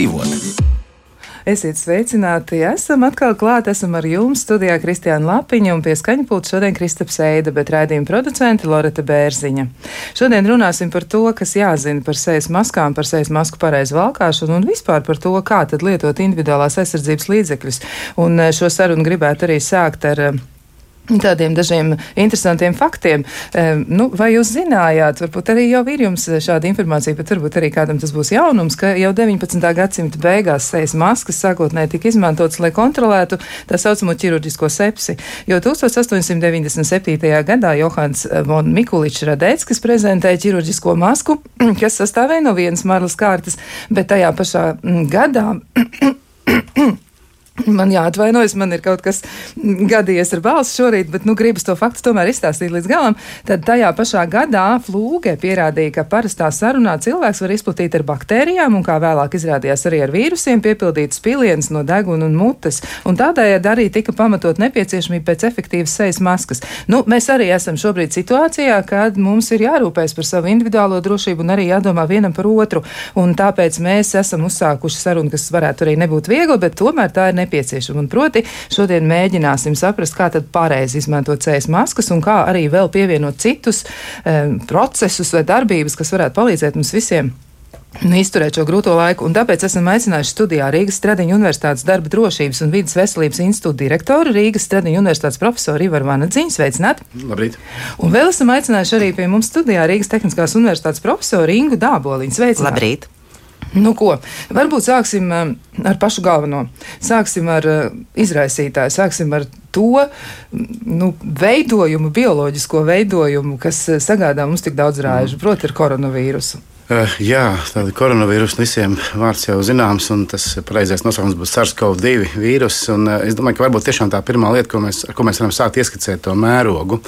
dzīvot. Esiet sveicināti! Esam atkal klāt, esam ar jums studijā Kristiāna Lapiņa un pie skaņa pulta šodien Kristaps Eida, bet raidījuma producente Loreta Bērziņa. Šodien runāsim par to, kas jāzina par sejas maskām, par sejas masku pareizu valkāšanu un vispār par to, kā tad lietot individuālās aizsardzības līdzekļus. Un eh, šo sarunu gribētu arī sākt ar eh, Tādiem dažiem interesantiem faktiem. Nu, vai jūs zinājāt, varbūt arī jau ir jums šāda informācija, bet varbūt arī kādam tas būs jaunums, ka jau 19. gadsimta beigās sejas maskas sākotnēji tika izmantotas, lai kontrolētu tā saucamo ķirurģisko sepsi. Jo 1897. gadā Johans von Mikuličs Radēckis prezentēja ķirurģisko masku, kas sastāvēja no vienas marlas kārtas, bet tajā pašā gadā Man jāatvainojas, man ir kaut kas gadījies ar balsi šorīt, bet nu, gribas to faktu tomēr izstāstīt līdz galam. Tad tajā pašā gadā flūge pierādīja, ka parastā sarunā cilvēks var izplatīt ar baktērijām, un kā vēlāk izrādījās arī ar vīrusiem, piepildīt spilienus no deguna un mutes. Un tādējādi arī tika pamatot nepieciešamība pēc efektīvas sejas maskas. Nu, mēs arī esam šobrīd situācijā, kad mums ir jārūpējas par savu individuālo drošību un arī jādomā vienam par otru. Un tāpēc mēs esam uzsākuši sarunu, kas varētu arī nebūt viegli, bet tomēr tā ir nepieciešama nepieciešama. Un proti, šodien mēģināsim saprast, kā tad pareizi izmantot cēs maskas un kā arī vēl pievienot citus um, procesus vai darbības, kas varētu palīdzēt mums visiem nu, izturēt šo grūto laiku. Un tāpēc esam aicinājuši studijā Rīgas Stradiņu Universitātes darba drošības un vidas veselības institūta direktoru Rīgas Stradiņu Universitātes profesoru Ivaru Vanadziņu. Sveicināt! Labrīt! Un vēl esam aicinājuši arī pie mums studijā Rīgas Tehniskās Universitātes profesoru Ingu Dāboliņu. Sveicināt! Labrīt! Nu, ko? Varbūt sāksim um, ar pašu galveno. Sāksim ar uh, izraisītāju, sāksim ar to nu, veidojumu, bioloģisko veidojumu, kas uh, sagādā mums tik daudz rāžu, mm. proti, ar koronavīrusu. Uh, jā, tāda koronavīrusa visiem vārds jau zināms, un tas pareizais nosaukums būs SARS-CoV-2 vīrus. Un, uh, es domāju, ka varbūt tiešām tā pirmā lieta, ko mēs, ko mēs varam sākt ieskicēt, to mērogu,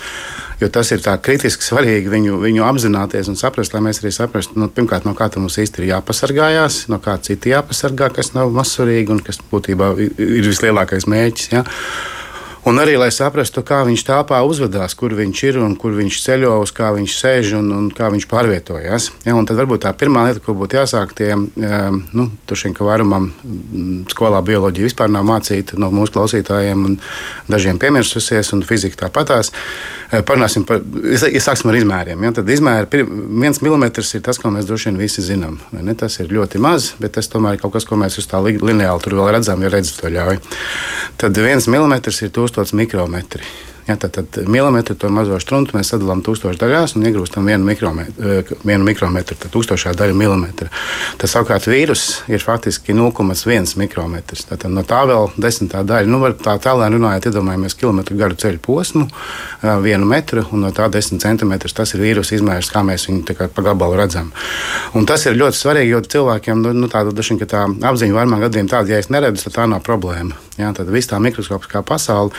jo tas ir tā kritiski svarīgi viņu, viņu apzināties un saprast, lai mēs arī saprastu, nu, pirmkārt, no kā mums īsti ir jāpasargājās, no kā citi jāpasargā, kas nav mazsvarīgi un kas būtībā ir vislielākais mērķis. Ja? Un arī, lai saprastu, kā viņš tāpā uzvedās, kur viņš ir un kur viņš ceļo, uz kā viņš sēž un, un kā viņš pārvietojas. Ja, tad varbūt tā pirmā lieta, ko būtu jāsāk, tie, nu, šim, ka vairumam mm, skolā bioloģija vispār nav mācīta no mūsu klausītājiem, un dažiem piemirsusies, un fizika tāpatās. Parunāsim par, iesāksim ar izmēriem. Ja, tad izmēri, viens milimetrs ir tas, ko mēs droši vien visi zinām. Tas ir ļoti maz, bet tas tomēr ir kaut kas, ko mēs uz tā lineāli tur vēl redzam, ja redzat to ļauj. Tad viens milimetrs ir tos tūkstoši mikrometri. Ja, tad, tad milimetru to mazo struntu mēs sadalām tūkstošās daļās un iegūstam vienu mikrometru, eh, vienu mikrometru tad tūkstošā daļa milimetra. Tas savukārt vīrus ir faktiski 0,1 mikrometrs. Tad no tā vēl desmitā daļa. Nu, tā tālāk runājot, iedomājamies kilometru garu ceļu posmu, eh, vienu metru, un no tā desmit centimetrus tas ir vīrusu izmērs, kā mēs viņu pa gabalu redzam. Un tas ir ļoti svarīgi, jo cilvēkiem nu, nu, tāda, dažin, tā apziņa vairumā gadījumā tāda, ja es neredzu, tad tā nav problēma. Ja, tad viss tā mikroskopiskā pasaule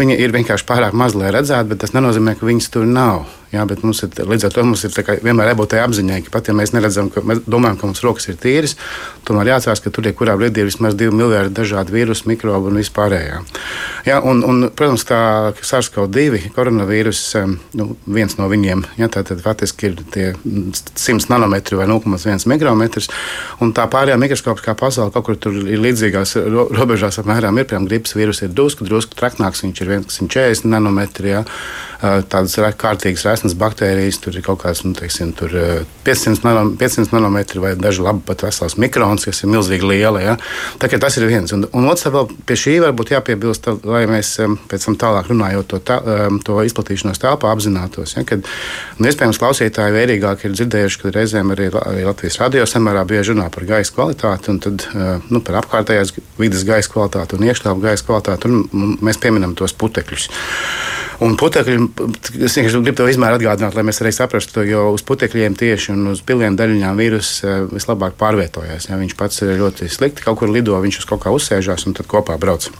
ir vienkārši pārāk maz, lai redzētu, bet tas nenozīmē, ka viņas tur nav. Jā, bet mums ir, līdz ar to mums ir vienmēr jābūt tajā apziņai, ka pat ja mēs neredzam, ka mēs domājam, ka mums rokas ir tīras, tomēr jāatcerās, ka tur ir kurā brīdī ir vismaz divi miljardi dažādu vīrusu, mikrobu un vispārējā. Jā, un, un, protams, kā SARS-CoV-2 koronavīrus, nu, viens no viņiem, jā, tā tad faktiski ir tie 100 nanometri vai 0,1 mikrometrs, un tā pārējā mikroskopiskā pasaule kaut kur tur ir līdzīgās robežās apmēram ir, piemēram, gripas vīrus ir drusku, drusku traknāks, viņš ir 140 nanometri, jā, tādas kārtīgas resnas baktērijas, tur ir kaut kāds nu, teiksim, 500, nano, 500 nanometri vai daži labi pat vesels mikrons, kas ir milzīgi liela. Ja? Tā, tas ir viens. Un, un otrs vēl pie šī varbūt jāpiebilst, lai mēs pēc tam tālāk runājot to, tā, to izplatīšanos telpā apzinātos. Ja? Kad, nu, iespējams, klausītāji vērīgāk ir dzirdējuši, ka reizēm arī, Latvijas radio samērā bieži runā par gaisa kvalitāti un tad, nu, par apkārtējās vidas gaisa kvalitāti un iekštelpu gaisa kvalitāti. Mēs pieminam tos putekļus. Un putekļi, es vienkārši gribu to izmēru atgādināt, lai mēs arī saprastu, jo uz putekļiem tieši un uz pilienu daļiņām vīrus eh, vislabāk pārvietojas. Ja viņš pats ir ļoti slikti kaut kur lido, viņš uz kaut kā uzsēžās un tad kopā brauc.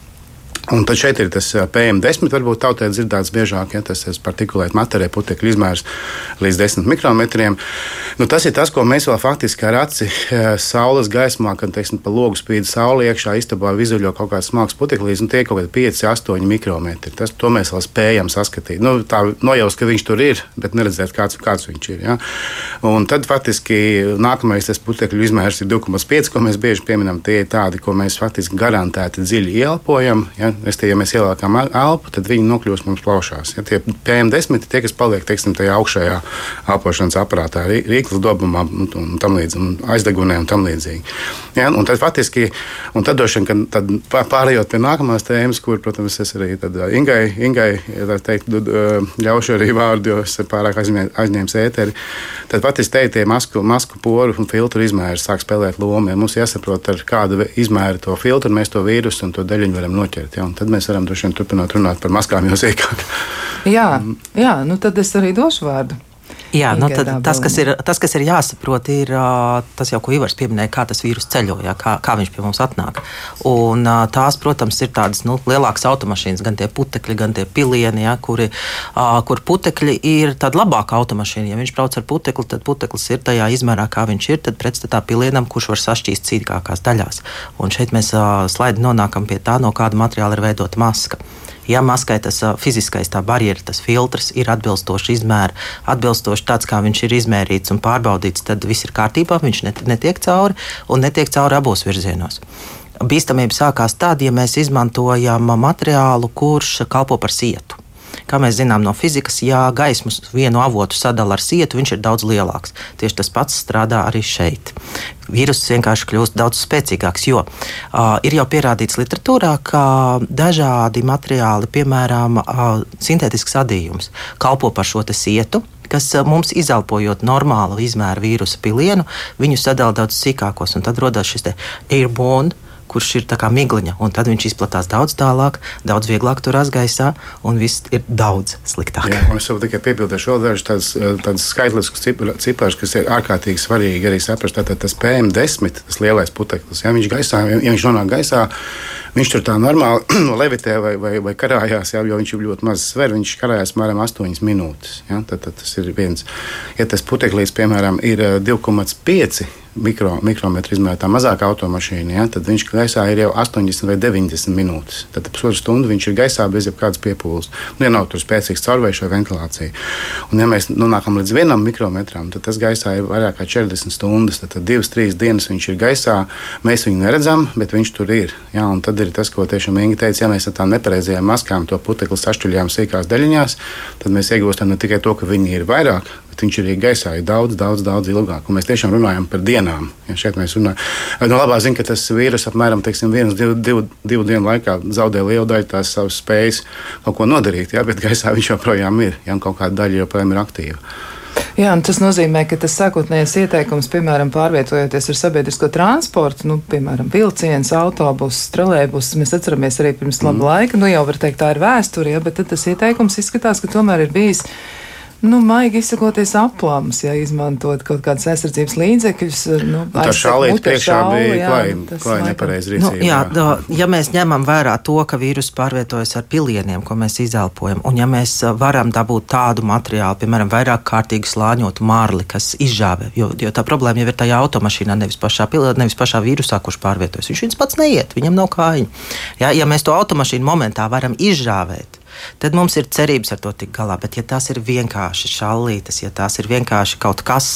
Un tad šeit ir tas PM10, varbūt tautē dzirdēts biežāk, ja tas ir partikulēta matērija, putekļu izmērs līdz 10 mikrometriem. Nu, tas ir tas, ko mēs vēl faktiski ar aci saules gaismā, kad teiksim, pa logu spīd saule iekšā, istabā vizuļo kaut kāds smags puteklīs, un tie ir kaut kādi 5, 8 mikrometri. Tas, to mēs vēl spējam saskatīt. Nu, tā nojaust, ka viņš tur ir, bet neredzēt, kāds, kāds viņš ir. Ja? Un tad faktiski nākamais tas putekļu izmērs ir 2,5, ko mēs bieži pieminam. Tie ir tādi, ko mēs faktiski garantēti dziļi ieelpojam. Ja? Restīvi, ja mēs ieliekam elpu, tad viņi nokļūst mums plaušās. Ja tie PM10 ir tie, kas paliek teiksim, tajā augšējā elpošanas aparātā, rīklas dobumā un, tam līdzīgi, un aizdegunē un tam līdzīgi. Ja, un tad faktiski, un tad vien, kad pārējot pie nākamās tēmas, kur, protams, es arī tad, Ingai, Ingai teikt, ļaušu arī vārdu, jo es pārāk aizņēmu ēteri, tad faktiski te tie masku, masku poru un filtru izmēri sāk spēlēt lomu. Ja mums jāsaprot, ar kādu izmēru to filtru mēs to vīrusu un to daļiņu varam noķert. Ja, un tad mēs varam droši vien turpināt runāt par maskām jau sīkāk. jā, jā, nu tad es arī došu vārdu. Jā, nu tad, tas, kas ir, tas, kas ir jāsaprot, ir tas jau, ko Ivars pieminēja, kā tas vīrus ceļo, jā, kā, kā viņš pie mums atnāk. Un, tās, protams, ir tādas nu, lielākas automašīnas, gan tie putekļi, gan tie pilieni, jā, kuri, kur putekļi ir tāda labāka automašīna. Ja viņš brauc ar putekli, tad puteklis ir tajā izmērā, kā viņš ir, tad pretstatā pilienam, kurš var sašķīst cīkākās daļās. Un šeit mēs slaidi nonākam pie tā, no kāda materiāla ir veidota maska. Ja maskai tas fiziskais tā barjera, tas filtrs ir atbilstoši izmēra, atbilstoši tāds, kā viņš ir izmērīts un pārbaudīts, tad viss ir kārtībā, viņš netiek cauri un netiek cauri abos virzienos. Bīstamība sākās tad, ja mēs izmantojam materiālu, kurš kalpo par sietu. Kā mēs zinām no fizikas, ja gaismu vienu avotu sadala ar sietu, viņš ir daudz lielāks. Tieši tas pats strādā arī šeit. Vīruss vienkārši kļūst daudz spēcīgāks, jo uh, ir jau pierādīts literatūrā, ka dažādi materiāli, piemēram, uh, sintētisks adījums, kalpo par šo sietu, kas mums izelpojot normālu izmēru vīrusu pilienu, viņu sadala daudz sīkākos, tad rodas šis airborne kurš ir kā migliņa, un tad viņš izplatās daudz tālāk, daudz vieglāk tur gaisā, un viss ir daudz sliktāk. Jā, es vēl tikai piebildīšu vēl dažus tādus, tādus skaitliskus ciparus, kas ir ārkārtīgi svarīgi arī saprast. Tātad tas PM10, tas lielais puteklis, ja viņš, gaisā, ja viņš nonāk gaisā, viņš tur tā normāli no levitē vai, vai, vai karājās, jā, jo viņš ir ļoti maz sver, viņš karājās apmēram 8 minūtes. Ja? Tad, tad tas ir viens. Ja tas puteklis, piemēram, ir 2,5 mikro, mikrometru izmērā tā mazāka automašīna, ja, tad viņš gaisā ir jau 80 vai 90 minūtes. Tad pusotru stundu viņš ir gaisā bez jebkādas piepūles. Nu, ja nav tur spēcīgs caurvējš vai ventilācija. Un, ja mēs nonākam līdz vienam mikrometram, tad tas gaisā ir vairāk kā 40 stundas. Tad, tad divas, trīs dienas viņš ir gaisā. Mēs viņu neredzam, bet viņš tur ir. Ja, tad ir tas, ko tiešām Inga teica, ja mēs ar tām nepareizajām maskām to putekli sašķuļām sīkās daļiņās, tad mēs iegūstam ne tikai to, ka viņi ir vairāk, bet viņš arī gaisā ir daudz, daudz, daudz ilgāk. Un mēs tiešām runājam par dienām. Ja šeit mēs runājam, no nu, labā zina, ka tas vīrus apmēram teiksim, vienu, divu, divu, divu dienu laikā zaudē lielu daļu tās savas spējas kaut ko nodarīt, ja, bet gaisā viņš joprojām ir, ja kaut kāda daļa joprojām ir aktīva. Jā, tas nozīmē, ka tas sākotnējais ieteikums, piemēram, pārvietojoties ar sabiedrisko transportu, nu, piemēram, vilciens, autobuss, trolēbus, mēs atceramies arī pirms mm. laba laika, nu jau var teikt, tā ir vēsture, ja, bet tas ieteikums izskatās, ka tomēr ir bijis nu, maigi izsakoties aplams, ja izmantot kaut kādas aizsardzības līdzekļus. Nu, nu tā šāliet priekšā bija klāja nepareiz rīcība. Nu, jā, jā. ja mēs ņemam vērā to, ka vīrus pārvietojas ar pilieniem, ko mēs izelpojam, un ja mēs varam dabūt tādu materiālu, piemēram, vairāk kārtīgi slāņotu mārli, kas izžāvē, jo, jo tā problēma jau ir tajā automašīnā, nevis pašā, nevis pašā vīrusā, kurš pārvietojas. Viņš viens pats neiet, viņam nav kājiņu. Ja, ja mēs to automašīnu momentā varam izžāvēt, tad mums ir cerības ar to tikt galā. Bet, ja tās ir vienkārši šallītes, ja tās ir vienkārši kaut kas,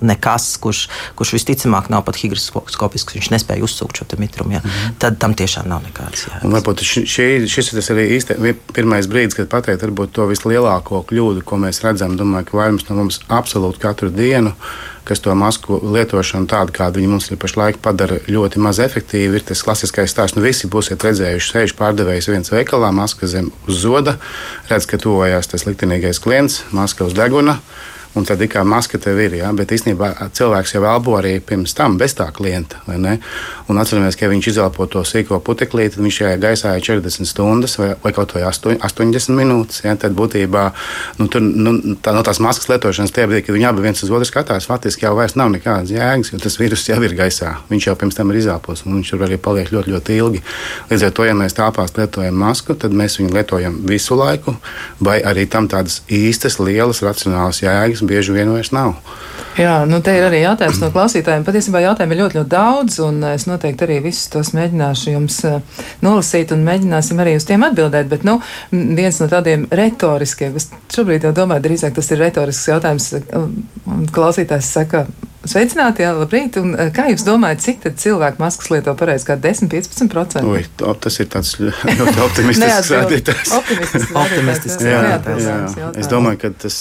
nekas, kurš, kurš visticamāk nav pat higroskopisks, viņš nespēja uzsūkt šo mitrumu, ja, mm -hmm. tad tam tiešām nav nekādas jēgas. Varbūt šī, šis ir arī īsti pirmais brīdis, kad pateikt varbūt to vislielāko kļūdu, ko mēs redzam. Domāju, ka vairums no mums absolūti katru dienu kas to masku lietošanu tādu, kāda viņi mums ir pašlaik, padara ļoti maz efektīvu. Ir tas klasiskais stāsts, nu visi būsiet redzējuši, sēž pārdevējs viens veikalā, maska zem uz zoda, redz, ka tuvojās tas liktenīgais klients, maska uz deguna un tad ir kā maska tev ir. Ja? Bet īstenībā cilvēks jau elpo arī pirms tam bez tā klienta. Un atceramies, ka viņš izelpo to sīko puteklīti, tad viņš šajā gaisā ir 40 stundas vai, vai kaut vai 8, 80 minūtes. Ja? Tad būtībā nu, tur, nu, tā, no tās maskas lietošanas tie brīdi, kad viņi abi viens uz otru skatās, faktiski jau vairs nav nekādas jēgas, jo tas vīrus jau ir gaisā. Viņš jau pirms tam ir izelpos, un viņš tur arī paliek ļoti, ļoti ilgi. Līdz ar to, ja mēs tāpās lietojam masku, tad mēs viņu lietojam visu laiku, vai arī tam tādas īstas, lielas, racionālas jēgas bieži vien vairs nav. Jā, nu te ir arī jautājums no klausītājiem. Patiesībā jautājumu ir ļoti, ļoti daudz, un es noteikti arī visus tos mēģināšu jums eh, nolasīt un mēģināsim arī uz tiem atbildēt. Bet, nu, viens no tādiem retoriskiem, es šobrīd jau domāju, drīzāk tas ir retorisks jautājums, un klausītājs saka, Sveicināti, jā, labrīt. Un, eh, kā jūs domājat, cik cilvēku maskas lieto pareizi? Kā 10-15%? Ui, tas ir tāds ļoti optimistisks rādītājs. optimistisks jā. Es domāju, ka tas,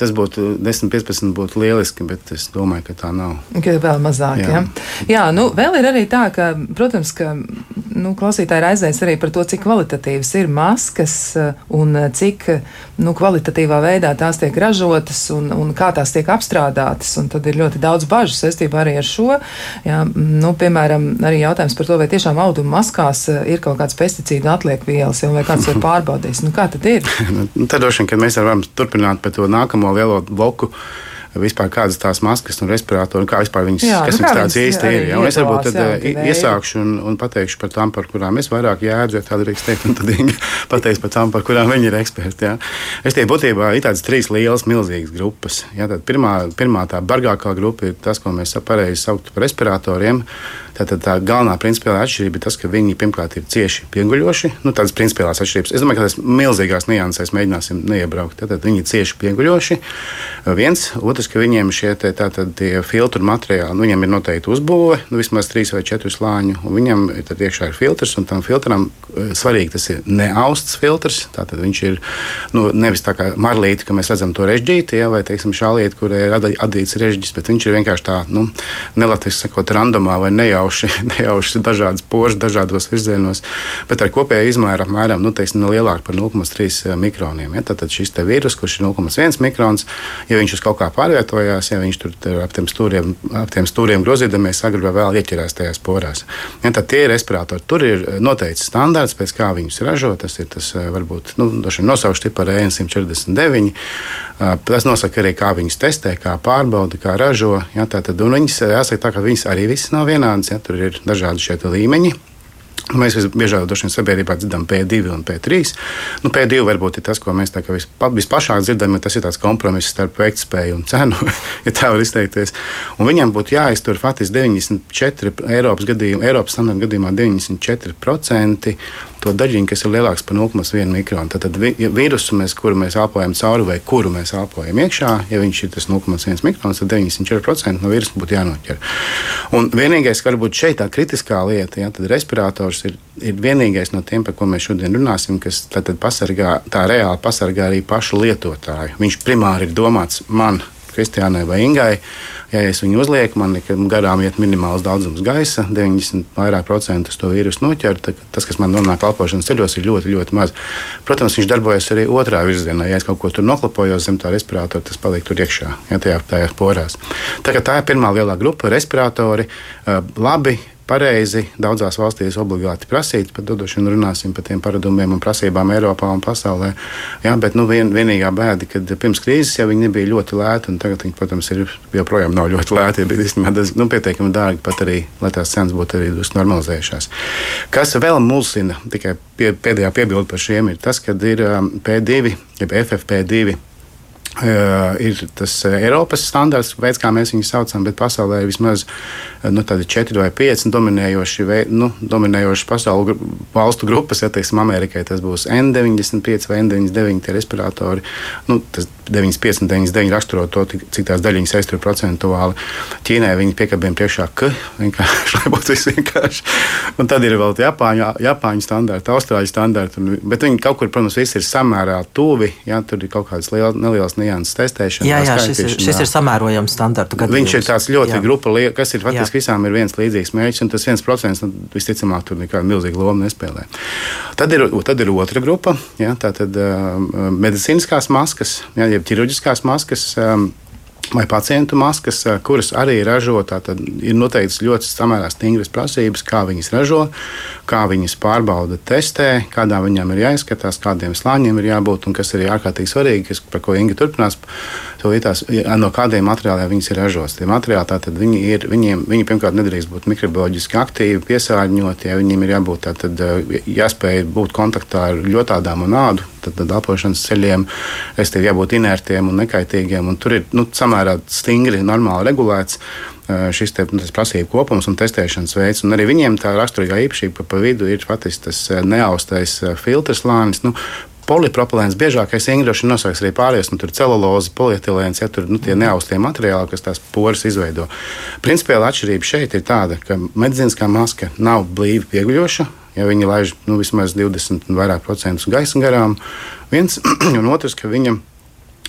tas būtu 10-15 būtu lieliski, bet es domāju, ka tā nav. Ka vēl mazāk, jā. jā. Jā, nu, vēl ir arī tā, ka, protams, ka nu, klausītāji raizēs arī par to, cik kvalitatīvas ir maskas eh, un eh, cik nu, kvalitatīvā veidā tās tiek ražotas un, un kā tās tiek apstrādātas. Un tad ir ļoti daudz daudz bažu saistībā arī ar šo. Jā, nu, piemēram, arī jautājums par to, vai tiešām auduma maskās eh, ir kaut kāds pesticīdu atliekvielas, vai kāds ir pārbaudījis. Nu, kā tad ir? Nu, tad droši vien, ka mēs varam turpināt par to nākamo lielo bloku vispār kādas tās maskas un respiratori, kā vispār viņas, jā, kas nu, viņas tādas īsti ir. Ja? Es varbūt tad jā, eh, iesākšu un, un pateikšu par tām, par kurām es vairāk jēdzu, ja tāda drīkst teikt, un tad viņi pateiks par tām, par kurām viņi ir eksperti. Ja? Es tie būtībā ir tādas trīs lielas, milzīgas grupas. Ja? Pirmā, pirmā tā bargākā grupa ir tas, ko mēs pareizi sauktu par respiratoriem. Tātad tā galvenā principiālā atšķirība ir tas, ka viņi pirmkārt ir cieši pieguļoši. Nu, tādas principiālās atšķirības. Es domāju, ka tās milzīgās niansēs mēģināsim neiebraukt. Tātad viņi ir cieši pieguļoši. Viens, otrs, ka viņiem šie te, tātad, filtru materiāli, nu, viņiem ir noteikti uzbūve, nu, vismaz trīs vai četru slāņu, un viņam ir iekšā ir filtrs, un tam filtram eh, svarīgi tas ir neausts filtrs. Tātad viņš ir nu, nevis tā kā marlīte, ka mēs redzam to režģīti, ja, vai teiksim, šālieti, kur ir adīts režģis, bet viņš ir vienkārši tā, nu, nelatviski sakot, randomā vai nejauši nejauši, nejauši dažādas požas, dažādos virzienos, bet ar kopēju izmēru apmēram nu, teiksim, no lielāka par 0,3 eh, mikroniem. Ja? Tad šis vīrus, kurš ir 0,1 mikrons, ja viņš uz kaut kā pārvietojās, ja viņš tur ap tiem stūriem, ap tiem stūriem grozīdamies, agrāk vai vēl ieķerās tajās porās. Ja? Tad tie ir respiratori. Tur ir eh, noteikts standarts, pēc kā viņus ražo. Tas ir tas eh, varbūt nu, nosaukts par EN149. Tas nosaka arī, kā viņus testē, kā pārbauda, kā ražo. Ja? Tātad, viņas, jāsaka, tā, ka viņas arī visas nav vienādas ja, tur ir dažādi šie līmeņi. Mēs visbiežāk sabiedrībā dzirdam P2 un P3. Nu, P2 varbūt ir tas, ko mēs vispa, vispašāk dzirdam, tas ir tāds kompromiss starp veiktspēju un cenu, ja tā var izteikties. Un viņam būtu jāiztur faktiski 94 Eiropas gadījumā, Eiropas standarta gadījumā 94% to daļiņu, kas ir lielāks par 0,1 mikronu. Tad ja vīrusu, mēs, kuru mēs elpojam cauri vai kuru mēs elpojam iekšā, ja viņš ir tas 0,1 mikrons, tad 94% no vīrusu būtu jānoķer. Un vienīgais, kas varbūt šeit tā kritiskā lieta, ja, tad respirators ir, ir vienīgais no tiem, par ko mēs šodien runāsim, kas pasargā, tā reāli pasargā arī pašu lietotāju. Viņš primāri ir domāts man, Kristiānai vai Ingai Ja es viņu uzlieku, man garām iet minimāls daudzums gaisa, 90 vairāk procentus to vīrusu noķer. Tas, kas man nonāk elpošanas ceļos, ir ļoti, ļoti maz. Protams, viņš darbojas arī otrā virzienā. Ja es kaut ko tur noklapojos zem tā respiratora, tas paliek tur iekšā, ja tajā, tajās porās. Tā, tā ir pirmā lielā grupa respiratori. Labi, pareizi daudzās valstīs obligāti prasīt, bet dodošanu runāsim par tiem paradumiem un prasībām Eiropā un pasaulē. Jā, bet nu, vien, vienīgā bēda, ka pirms krīzes jau viņi nebija ļoti lēti, un tagad viņi, protams, ir joprojām nav ļoti lēti. Bet īstenībā nu, pietiekami dārgi pat arī, lai tās cenas būtu arī normalizējušās. Kas vēl mulsina, tikai pie, pēdējā piebilde par šiem, ir tas, ka ir um, P2, jeb FFP2 Uh, ir tas Eiropas standarts, veids, kā mēs viņus saucam, bet pasaulē ir vismaz nu, četri vai pieci dominējoši, nu, dominējoši pasaules valstu grupas. Ja teiksim, Amerikai tas būs N95 vai N99 respiratori. Nu, tas 95 un 99 raksturo to, cik tās daļiņas aiztur procentuāli. Ķīnai viņi piekabiem priekšā, ka vienkārši, lai būtu viss vienkārši. Un tad ir vēl Japāņu, Japāņu standarti, Austrāļu standarti. Un, bet viņi kaut kur, protams, viss ir samērā tuvi. Jā, tur ir kaut kādas liel, nelielas nianses testēšana. Jā, jā šis, ir, šis ir samērojams standartu gadījums. Viņš ir tāds ļoti jā. grupa, kas ir faktiski visām ir viens līdzīgs mērķis, un tas viens procents nu, visticamāk tur nekādu milzīgu lomu nespēlē. Tad ir, tad ir otra grupa, jā, tā tad uh, medicīniskās maskas. Jā, jeb ķirurģiskās maskas. Um, vai pacientu maskas, eh, kuras arī ražo. Tad ir noteikts ļoti samērā stingras prasības, kā viņas ražo, kā viņas pārbauda, testē, kādā viņām ir jāizskatās, kādiem slāņiem ir jābūt un kas ir ārkārtīgi svarīgi, kas, par ko Inga turpinās. Tās, no kādiem materiāliem viņas ir ražotas. Tie materiāli tātad viņi ir, viņiem, viņi pirmkārt nedrīkst būt mikrobioloģiski aktīvi, piesārņoti, ja viņiem ir jābūt tātad, jāspēj būt kontaktā ar ļotādām un ādu, tad, tad elpošanas ceļiem, respektīvi jābūt inertiem un nekaitīgiem. Un tur ir nu, samērā stingri, normāli regulēts šis te, nu, prasību kopums un testēšanas veids. Un arī viņiem tā raksturīgā īpašība, pa vidu ir faktiski tas neaustais filtrs lānis. Nu, Polipropilēns biežākais ingredients nosauks arī pārējais, nu, tur ir celuloze, polietilēns, ja tur nu, tie neaustie materiāli, kas tās poras izveido. Principiāla atšķirība šeit ir tāda, ka medicīniskā maska nav blīvi pieguļoša, ja viņi laiž nu, vismaz 20 un vairāk procentus gaisa garām. Viens un otrs, ka viņam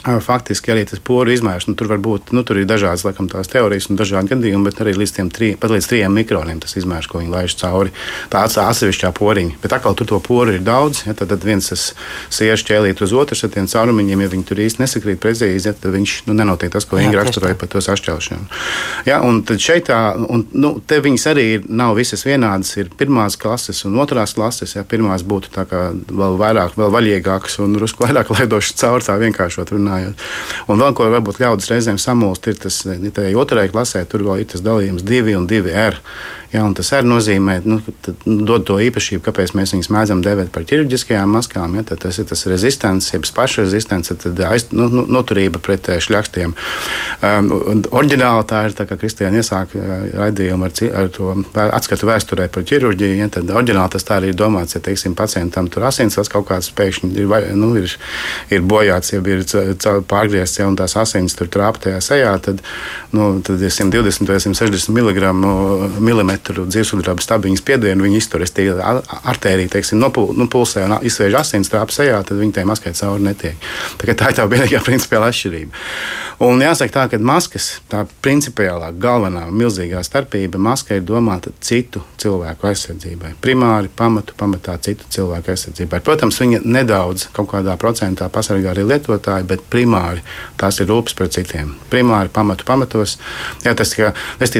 Faktiski arī tas poru izmērs, nu, tur var būt, nu, tur dažādas laikam, teorijas un dažādi gadījumi, bet arī līdz tri, pat līdz trijiem mikroniem tas izmērs, ko viņi laiž cauri. Tā atsevišķā poriņa. Bet atkal tur to poru ir daudz. Ja, tad, tad viens siež ķēlīt uz otru ar tiem caurumiņiem, ja viņi tur īsti nesakrīt precīzi, ja, tad viņš nu, nenotiek tas, ko viņi raksturoja par to sašķelšanu. Ja, un tad šeit tā, un, nu, te viņas arī ir, nav visas vienādas. Ir pirmās klases un otrās klases. Ja, pirmās būtu tā kā vēl vairāk, vēl vaļīgākas un rusku vairāk laidošas caur tā vienkāršot runāt runājot. Un vēl ko varbūt ļaudis reizēm samulst, ir tas, ka otrajā klasē tur vēl ir tas dalījums 2 un 2 R. Ja, tas arī nozīmē, nu, tad, nu, dod to īpašību, kāpēc mēs viņus mēdzam dēvēt par ķirurģiskajām maskām. Ja, tas ir tas rezistents, jeb pašrezistents, tad aiz, nu, nu, noturība pret eh, šļakstiem. Um, Orģināli tā ir tā, kā Kristiāna iesāka uh, raidījumu ar, ar to atskatu vēsturē par ķirurģiju. Ja, tad orģināli tas tā arī ir domāts, ja teiksim, pacientam tur asinsvads kaut kāds pēkšņi ir, nu, ir, ir bojāts, ja ir pārgriezts, ja tās asins tur trāpa tajā sejā, tad, nu, tad ir 120 vai 160 mm tur dzīvesudraba stabiņas piedienu, viņi izturas tie artērija, teiksim, nopul, nu, un izsviež asins trāpa sejā, tad viņi tai maskai cauri netiek. Tā, tā ir tā vienīgā principiāla atšķirība. Un jāsaka tā, ka maskas, tā principiālā galvenā milzīgā starpība, maska ir domāta citu cilvēku aizsardzībai. Primāri pamatu pamatā citu cilvēku aizsardzībai. Protams, viņa nedaudz kaut kādā procentā pasargā arī lietotāju, bet primāri tās ir rūpes par citiem. Primāri pamatu pamatos. Jā, tas, ka, tas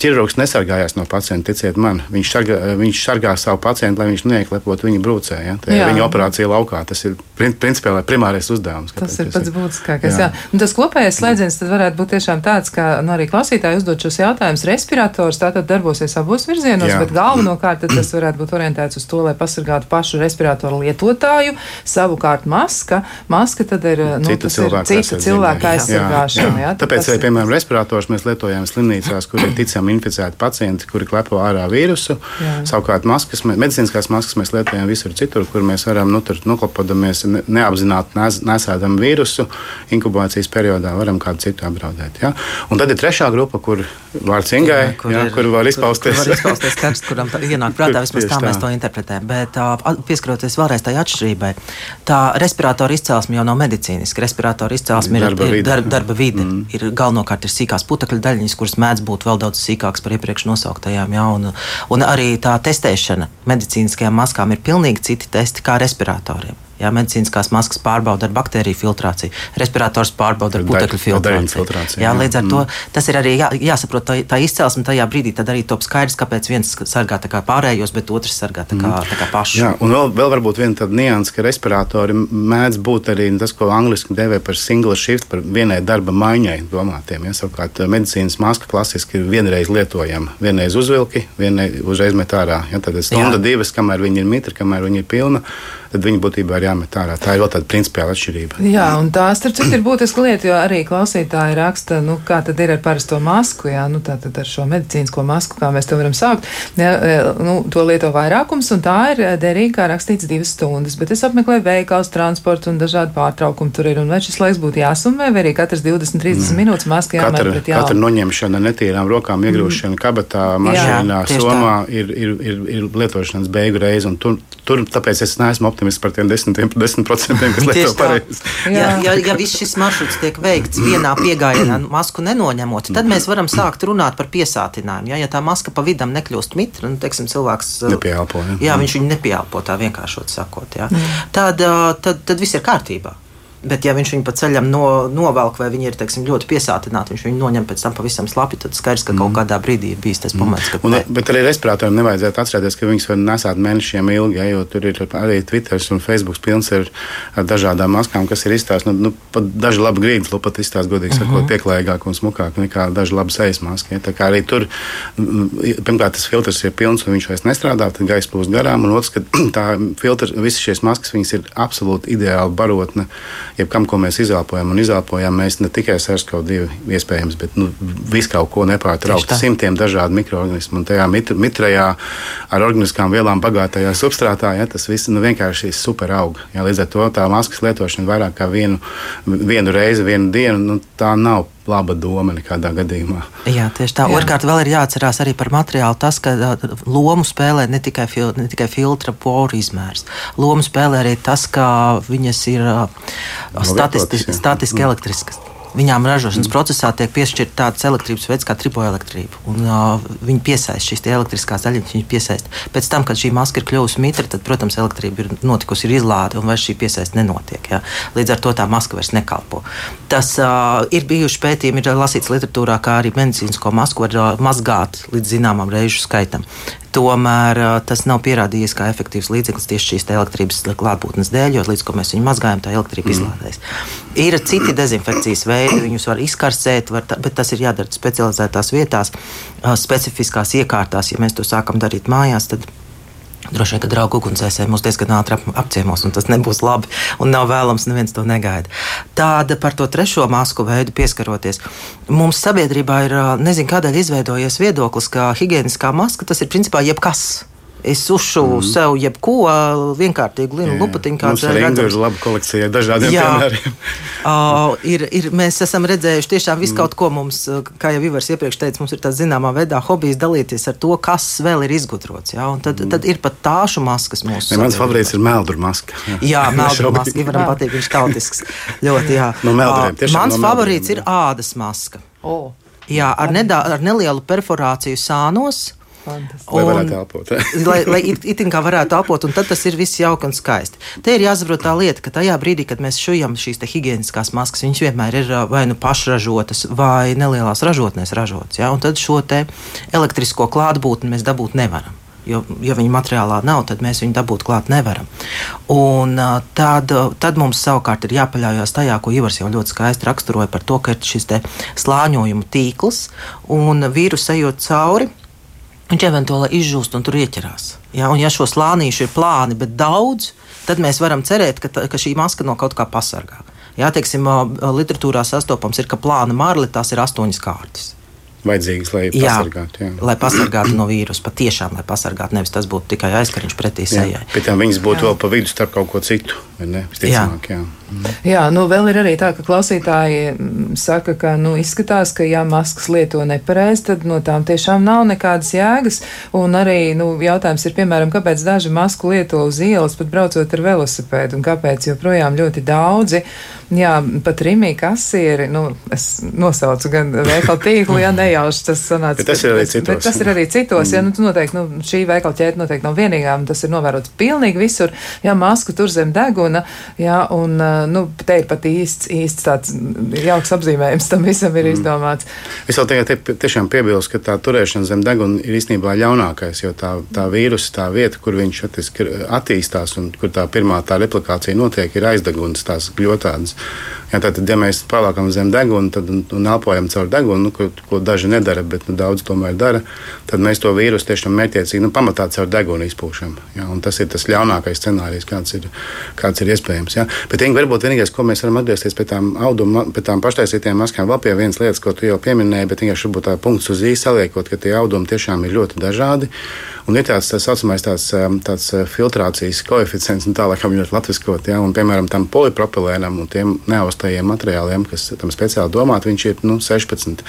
ķirurgs nesargājās no pacienta pacientu, ticiet man, viņš sargā, viņš sargā savu pacientu, lai viņš neieklepot viņa brūcē. Ja? Tā ir viņa operācija laukā. Tas ir principāli primārais uzdevums. Tas ir pats būtiskākais. Jā. Jā. Tas kopējais slēdziens varētu būt tiešām tāds, ka nu, arī klausītāji uzdod šos jautājumus. Respirators tātad darbosies abos virzienos, Jā. bet galvenokārt tas varētu būt orientēts uz to, lai pasargātu pašu respiratoru lietotāju. Savukārt maska, maska tad ir nu, cita cilvēka, cita cilvēka aizsargāšana. Jā. Jā. Tāpēc, arī, piemēram, respirators mēs lietojam slimnīcās, kur ir ticami inficēti pacienti, kuri klepo ārā vīrusu. Jā. Savukārt maskas, medicīniskās maskas mēs lietojam visur citur, kur mēs varam nu, noklopodamies neapzināti nesēdam vīrusu, inkubācijas periodā varam kādu citu apdraudēt. Ja? Un tad ir trešā grupa, kur vārds Ingai, jā, kur, jā, ir, kur var izpausties. Kur var izpausties karsts, kuram ienāk prātā, vismaz tā, tā mēs to interpretējam. Bet pieskaroties vēlreiz tai atšķirībai, tā respiratora izcelsme jau nav medicīniska. Respiratora izcelsme ir darba vide. Darba, darba vide. Mm. Ir galvenokārt ir sīkās putekļu daļiņas, kuras mēdz būt vēl daudz sīkākas par iepriekš nosauktajām. Ja? Un, un arī tā testēšana medicīniskajām maskām ir pilnīgi citi testi kā respiratoriem. Jā, medicīniskās maskas pārbauda ar baktēriju filtrāciju, respirators pārbauda ar putekļu filtrāciju. filtrāciju jā, līdz ar mm. to tas ir arī jā, jāsaprot tā, tā izcelsme tajā brīdī. Tad arī top skaidrs, kāpēc viens sargā kā pārējos, bet otrs sargā tā kā, mm. tā kā pašu. Jā, un vēl, vēl varbūt viena tāda nianses, ka respiratori mēdz būt arī tas, ko angliski dēvē par single shift, par vienai darba maiņai domātiem. Ja, savukārt medicīnas maska klasiski ir vienreiz lietojama. Vienreiz uzvilki, vienreiz uzreiz met ārā. Ja, tad stunda jā. divas, kamēr viņi ir mitra, kamēr viņi ir pilna tad viņi būtībā ir jāmet ārā. Tā ir vēl tāda principiāla atšķirība. Jā, un tā starp citu ir būtiska lieta, jo arī klausītāji raksta, nu, kā tad ir ar parasto masku, jā, nu, tā tad ar šo medicīnisko masku, kā mēs to varam sākt. Jā, e, nu, to lieto vairākums, un tā ir derīga, kā rakstīts divas stundas, bet es apmeklēju veikals, transportu un dažādu pārtraukumu tur ir, un vai šis laiks būtu jāsumē, vai arī katrs 20-30 mm. minūtes maska jāmēr katra, pret jālu. Katra noņemšana netīrām rokām, iegrūšana mm. kabatā, mašīnā, jā, somā ir, ir, ir, ir lietošanas beigu reize, un tur, tur tāpēc es neesmu optimists par tiem 10%, 10% kas lieto pareizi. Ja, ja, ja viss šis maršruts tiek veikts vienā piegājienā, masku nenoņemot, tad mēs varam sākt runāt par piesātinājumu. Ja, ja tā maska pa vidam nekļūst mitra, nu, teiksim, cilvēks uh, nepieelpo, ja. jā, viņš viņu nepieelpo tā vienkāršot sakot, ja. tad, uh, tad, tad viss ir kārtībā. Bet, ja viņš viņu pa ceļam no, novelk, vai viņi ir teiksim, ļoti piesātināti, viņš viņu noņem pēc tam pavisam slapi, tad skaidrs, ka mm. kaut kādā brīdī ir bijis tas mm. moments, kad. Un, bet arī respiratoriem nevajadzētu atcerēties, ka viņus var nesāt mēnešiem ilgi, ja, jo tur ir arī Twitter un Facebook pilns ar, ar dažādām maskām, kas ir izstāstīts. Nu, nu, daži labi grīdas, pat izstāsta godīgi mm -hmm. sakot, pieklājīgāk un smukāk nekā daži labi sejas maski. Ja. Tā kā arī tur, pirmkārt, tas filtrs ir pilns un viņš vairs nestrādā, tad gaisa plūst garām, un otrs, ka tā filtra, visas šīs maskas, viņas ir absolūti ideāli barotne jebkam, ko mēs izelpojam. Un izelpojam mēs ne tikai SARS-CoV-2 iespējams, bet nu, visu kaut ko nepārtraukti. Simtiem dažādu mikroorganismu. Un tajā mit mitrajā ar organiskām vielām bagātajā substrātā ja, tas viss nu, vienkārši ir super aug. Ja, līdz ar to tā maskas lietošana vairāk kā vienu, vienu reizi, vienu dienu, nu, tā nav laba doma nekādā gadījumā. Jā, tieši tā. Otrkārt, vēl ir jāatcerās arī par materiālu tas, ka lomu spēlē ne tikai, fil, ne tikai filtra poru izmērs. Lomu spēlē arī tas, ka viņas ir no statisti, statiski mm. Viņām ražošanas procesā tiek piešķirta tāds elektrības veids kā tripoelektrība. Un, uh, viņi piesaista šīs elektriskās daļiņas, viņi piesaista. Pēc tam, kad šī maska ir kļuvusi mitra, tad, protams, elektrība ir notikusi, ir izlāde, un vairs šī piesaiste nenotiek. Ja? Līdz ar to tā maska vairs nekalpo. Tas uh, ir bijuši pētījumi, ir lasīts literatūrā, kā arī medicīnisko masku var uh, mazgāt līdz zināmam reižu skaitam. Tomēr tas nav pierādījies kā efektīvs līdzeklis tieši šīs elektrības klātbūtnes dēļ, jo līdz ko mēs viņu mazgājam, tā elektrība mm. izlādēs. Ir citi dezinfekcijas veidi, viņus var izkarsēt, var, bet tas ir jādara specializētās vietās, specifiskās iekārtās. Ja mēs to sākam darīt mājās, tad Droši vien, ka draugu ugunsdzēsēji mūs diezgan ātri apciemos, un tas nebūs labi. Un nav vēlams, neviens to negaida. Tāda par to trešo masku veidu pieskaroties. Mums sabiedrībā ir, nezinu, kādēļ izveidojies viedoklis, ka higiēniskā maska tas ir principā jebkas. Es uzšu mm. sev jebko vienkārtīgu linu lupatiņu, kāds ir redzams. Ir laba kolekcija ar dažādiem jā. piemēriem. uh, ir, ir, mēs esam redzējuši tiešām visu mm. kaut ko mums, kā jau Ivars iepriekš teica, mums ir tāds zināmā veidā hobijs dalīties ar to, kas vēl ir izgudrots. Jā, un tad, mm. tad ir pat tāšu maskas mūsu. Ne, mans favorīts ir meldru maska. Jā, jā meldru maska. Ivaram patīk, viņš tautisks. Ļoti, jā. No meldriem, uh, mans no favorīts ir ādas maska. Oh. Jā, ar, nedā, ar nelielu perforāciju sānos Lai varētu elpot. lai, lai it, itin kā varētu elpot, un tad tas ir viss jauki un skaisti. Te ir jāsaprot tā lieta, ka tajā brīdī, kad mēs šujam šīs higiēniskās maskas, viņas vienmēr ir vai nu pašražotas, vai nelielās ražotnēs ražotas. Ja? Un tad šo elektrisko klātbūtni mēs dabūt nevaram. Jo, ja viņa materiālā nav, tad mēs viņu dabūt klāt nevaram. Un, tad, tad mums savukārt ir jāpaļaujas tajā, ko Ivars jau ļoti skaisti raksturoja par to, ka ir šis slāņojuma tīkls un vīrusu ejot cauri viņš eventuāli izžūst un tur ieķerās. Ja, un ja šo slānīšu ir plāni, bet daudz, tad mēs varam cerēt, ka, ka šī maska no kaut kā pasargā. Jā, teiksim, literatūrā sastopams ir, ka plāna marli tās ir astoņas kārtas vajadzīgas, lai jā, pasargātu. Jā. Lai pasargātu no vīrusa, patiešām, lai pasargātu. Nevis tas būtu tikai aizkariņš pretī sejai. Pēc tam viņas būtu jā. vēl pa vidu starp kaut ko citu. Visticamāk, jā. Jā. Jā, nu vēl ir arī tā, ka klausītāji mm, saka, ka nu, izskatās, ka ja maskas lieto nepareizi, tad no tām tiešām nav nekādas jēgas. Un arī nu, jautājums ir, piemēram, kāpēc daži masku lieto uz ielas, pat braucot ar velosipēdu, un kāpēc joprojām ļoti daudzi, jā, pat Rimī kasieri, nu, es nosaucu gan veikalu tīklu, ja nejauši tas sanāca. Bet tas ir arī citos. Bet tas ir arī citos, mm. ja nu, noteikti, nu, šī veikala ķēde noteikti nav vienīgā, un tas ir novērots pilnīgi visur, ja masku tur zem deguna, jā, un nu, te ir pat īsts, īsts tāds jauks apzīmējums tam visam ir mm. izdomāts. Es vēl tikai te, tiešām piebilstu, ka tā turēšana zem deguna ir īstenībā ļaunākais, jo tā, tā vīrusa, tā vieta, kur viņš attīstās un kur tā pirmā tā replikācija notiek, ir aizdeguns, tās gļotādas. Ja, tātad, ja mēs paliekam zem deguna tad, un, un elpojam caur degunu, nu, ko, ko daži nedara, bet nu, daudz tomēr dara, tad mēs to vīrusu tiešām mērķiecīgi nu, pamatā caur degunu izpūšam. Ja, tas ir tas ļaunākais scenārijs, kāds ir, kāds ir iespējams. Ja. Bet Inga, varbūt vienīgais, ko mēs varam atgriezties pie tām auduma, pie tām paštaisītām maskām, vēl pie vienas lietas, ko tu jau pieminēji, bet vienkārši varbūt tā punkts uz īsi saliekot, ka tie audumi tiešām ir ļoti dažādi. Un ir tāds tā saucamais tāds, um, tāds uh, filtrācijas koeficients, un tā laikam ļoti latviskot, ja, un, piemēram, tam polipropilēnam un tiem neaustajiem materiāliem, kas tam speciāli domāti, viņš ir nu, 16.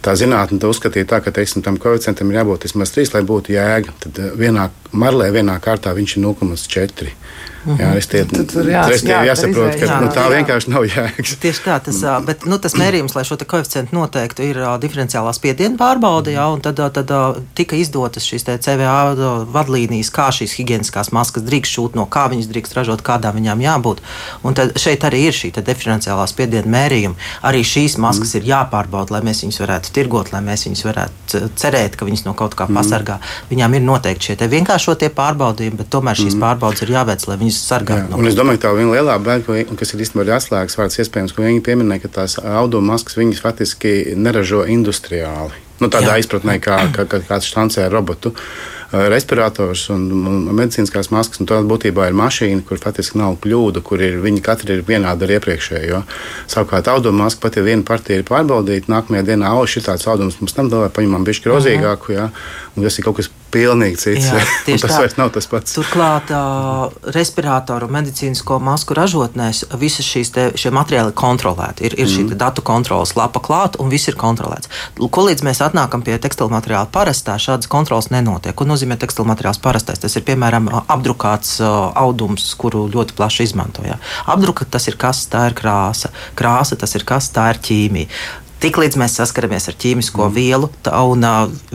Tā zinātne uzskatīja tā, ka teiksim, tam koeficientam ir jābūt vismaz 3, lai būtu jēga. Tad uh, vienā marlē, vienā kārtā viņš ir 0,4. Jā, es tie, tur jā, jā, jāsaprot, ka jā, nu, tā jā. vienkārši nav jēgas. Tieši tā, tas, bet, nu, tas mērījums, lai šo koeficientu noteiktu, ir diferenciālā spiediena pārbaude, jā, un tad, tad tika izdotas šīs CVA vadlīnijas, kā šīs higieniskās maskas drīkst šūt, no kā viņas drīkst ražot, kādām viņām jābūt. Un tad šeit arī ir šī diferenciālā spiediena mērījuma. Arī šīs maskas mm. ir jāpārbauda, lai mēs viņus varētu tirgot, lai mēs viņus varētu cerēt, ka viņas no kaut kā mm. pasargā. Viņām ir noteikti šie vienkāršotie pārbaudījumi, bet tomēr šīs mm. pārbaudes ir jāveic, lai viņas sargātu. No es domāju, ka tā viena lielā baila, kas ir īstenībā atslēgas vārds, iespējams, ko viņi pieminēja, ka tās auduma maskas viņas faktiski neražo industriāli. Nu, tādā Jā. izpratnē, kā, kā, kā kāds štancē robotu. Uh, respirators un, un medicīniskās maskas. Un tā būtībā ir mašīna, kur faktiski nav kļūdu, kur ir, viņi katrs ir vienādi ar iepriekšējo. Savukārt, auduma maska pat ja viena partija ir pārbaudīta, nākamajā dienā, oh, šī tāds audums mums tam dāvā, paņemam bišķi grozīgāku, ja? un tas ir kaut kas Pilnīgi cits. Jā, tas tā. vairs nav tas pats. Turklāt, uh, respiratoru un medicīnisko masku ražotnēs visas šīs te, materiāli ir kontrolēti. Ir, ir mm. šī datu kontrolas lapa klāta un viss ir kontrolēts. Ko līdz mēs atnākam pie tekstilu materiāla parastā, šādas kontrolas nenotiek. Ko nozīmē tekstilu materiāls parastais? Tas ir piemēram apdrukāts uh, audums, kuru ļoti plaši izmantojam. Apdruka tas ir kas, tā ir krāsa. Krāsa tas ir kas, tā ir ķīmija. Tiklīdz mēs saskaramies ar ķīmisko mm. vielu un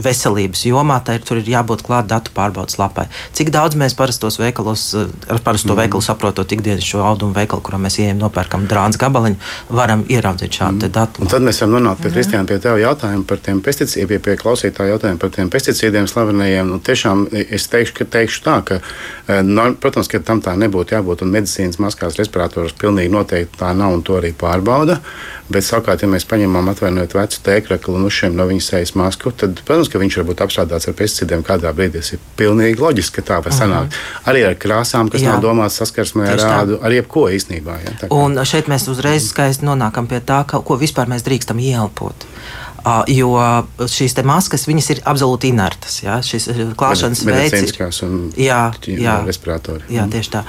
veselības jomā, tad tur ir jābūt klāt datu pārbaudas lapai. Cik daudz mēs parastos veikalos, ar parasto mm. veikalu saprotot ikdienas šo audumu veikalu, kurā mēs ejam nopērkam drāns gabaliņu, varam ieraudzīt šādu mm. datu. Un tad mēs varam nonākt pie Kristiāna, pie tev jautājumu par tiem pesticīdiem, pie, pie klausītāja jautājumu par tiem pesticīdiem slavenajiem. Nu, tiešām es teikšu, ka, teikšu tā, ka, no, protams, ka tam tā nebūtu jābūt, un medicīnas maskās respiratoros pilnīgi noteikti tā nav, un to arī pārbauda. Bet, savukārt, ja mēs paņemam atvainojot vecu tēkraklu un uzšiem no viņa sejas masku, tad, protams, ka viņš var būt apstrādāts ar pesticīdiem kādā brīdī. Tas ir pilnīgi loģiski, ka tā var sanākt. -huh. Arī ar krāsām, kas Jā. nav domātas saskarsmē ar rādu, ar jebko īstenībā. Ja, un šeit mēs uzreiz skaisti nonākam pie tā, ka, ko vispār mēs drīkstam ieelpot jo šīs maskas ir absolūti inertas. Ja? Šis eh, klāšanas veids ir jā, jā, respiratori. Jā, tieši tā.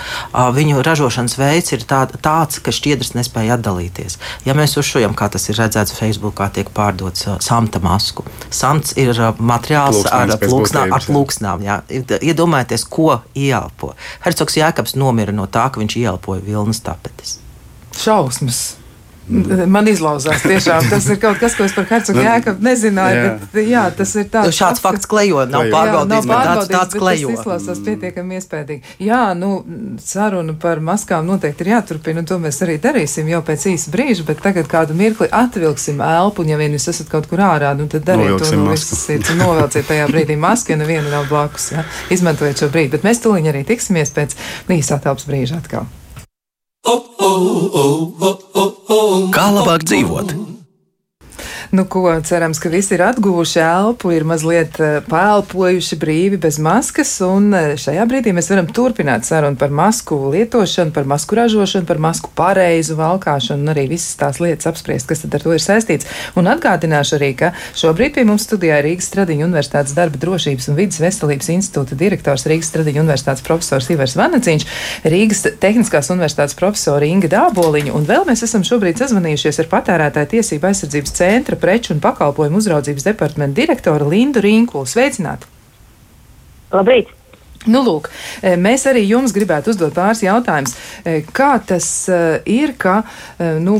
Viņu ražošanas veids ir tā, tāds, ka šķiedrs nespēja atdalīties. Ja mēs uzšujam, kā tas ir redzēts Facebook, kā tiek pārdots samta masku. Samts ir materiāls ar, plūksnā, ar plūksnām. Jā. Iedomājieties, ko ieelpo. Hercogs Jēkabs nomira no tā, ka viņš ieelpoja vilnas tapetes. Šausmas! Man izlauzās tiešām. Tas ir kaut kas, ko es par Hercogu nu, Jēkabu nezināju. Jā. Bet, jā, tas ir tāds. Nu, šāds fakts klejo, nav pārbaudīts, bet tāds, tāds klejo. Tas izklausās pietiekami iespējīgi. Jā, nu, saruna par maskām noteikti ir jāturpina, un to mēs arī darīsim jau pēc īsa brīža, bet tagad kādu mirkli atvilksim elpu, un ja vien jūs esat kaut kur ārā, nu tad dariet to, nu, visiet, novelciet tajā brīdī masku, ja neviena nav blakus. Ja? Izmantojiet šo brīdi, bet mēs tuliņ arī tiksimies pēc īsā telpas brīža atkal. Kā labāk dzīvot? Nu, ko cerams, ka visi ir atguvuši elpu, ir mazliet eh, pēlpojuši brīvi bez maskas, un eh, šajā brīdī mēs varam turpināt sarunu par masku lietošanu, par masku ražošanu, par masku pareizu valkāšanu un arī visas tās lietas apspriest, kas ar to ir saistīts. Un atgādināšu arī, ka šobrīd pie mums studijā ir Rīgas Stradiņa Universitātes darba drošības un vidas veselības institūta direktors Rīgas Stradiņa Universitātes profesors Ivars Vanaciņš, Rīgas Tehniskās Universitātes profesori Inga Dāboliņa, un vēl mēs esam šobrīd sazvanījušies ar patērētāju tiesību aizsardzības centra preču un pakalpojumu uzraudzības departamenta direktora Lindu Rinkulu. Sveicināti! Labrīt! Nu, lūk, e, mēs arī jums gribētu uzdot pāris jautājumus. E, kā tas e, ir, ka nu,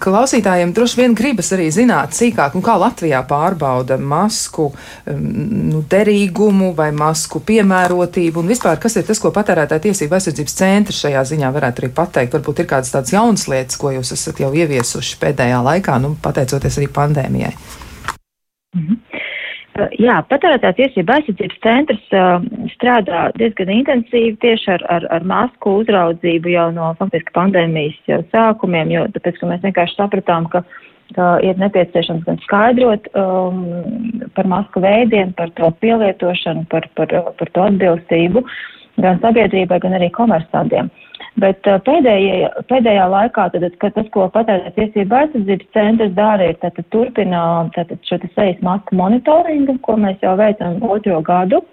klausītājiem droši vien gribas arī zināt sīkāk, kā Latvijā pārbauda masku nu, derīgumu vai masku piemērotību un vispār, kas ir tas, ko patērētāja tiesība aizsardzības centrs šajā ziņā varētu arī pateikt. Varbūt ir kādas tādas jaunas lietas, ko jūs esat jau ieviesuši pēdējā laikā, nu, pateicoties arī pandēmijai. -hmm. Jā, patērētāja tiesība aizsardzības centrs uh, strādā diezgan intensīvi tieši ar, ar, ar masku uzraudzību jau no faktiski pandēmijas jau sākumiem, jo tāpēc, ka mēs vienkārši sapratām, ka ka ir nepieciešams gan skaidrot um, par masku veidiem, par to pielietošanu, par, par, par to atbilstību gan sabiedrībai, gan arī komersantiem. Bet uh, pēdējā, pēdējā laikā, tad, tas, ko patērēt tiesība aizsardzības centrs dara, ir tātad turpina tātad šo te sejas masku monitoringu, ko mēs jau veicam otro gadu.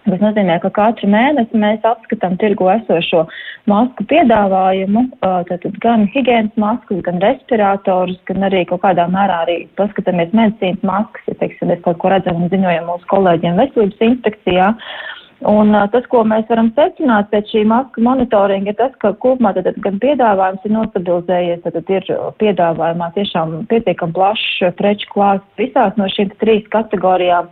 Tas nozīmē, ka katru mēnesi mēs apskatām tirgu esošo masku piedāvājumu, uh, tātad gan higienas maskas, gan respiratorus, gan arī kaut kādā mērā arī paskatāmies medicīnas maskas, ja, teiksim, mēs kaut ko redzam un ziņojam mūsu kolēģiem veselības inspekcijā. Uh, Un tas, ko mēs varam secināt pēc šī maska monitoringa, ir tas, ka kopumā tad, gan piedāvājums ir nostabilizējies, tad, tad ir piedāvājumā tiešām pietiekam plašs preču klāsts visās no šīm trīs kategorijām.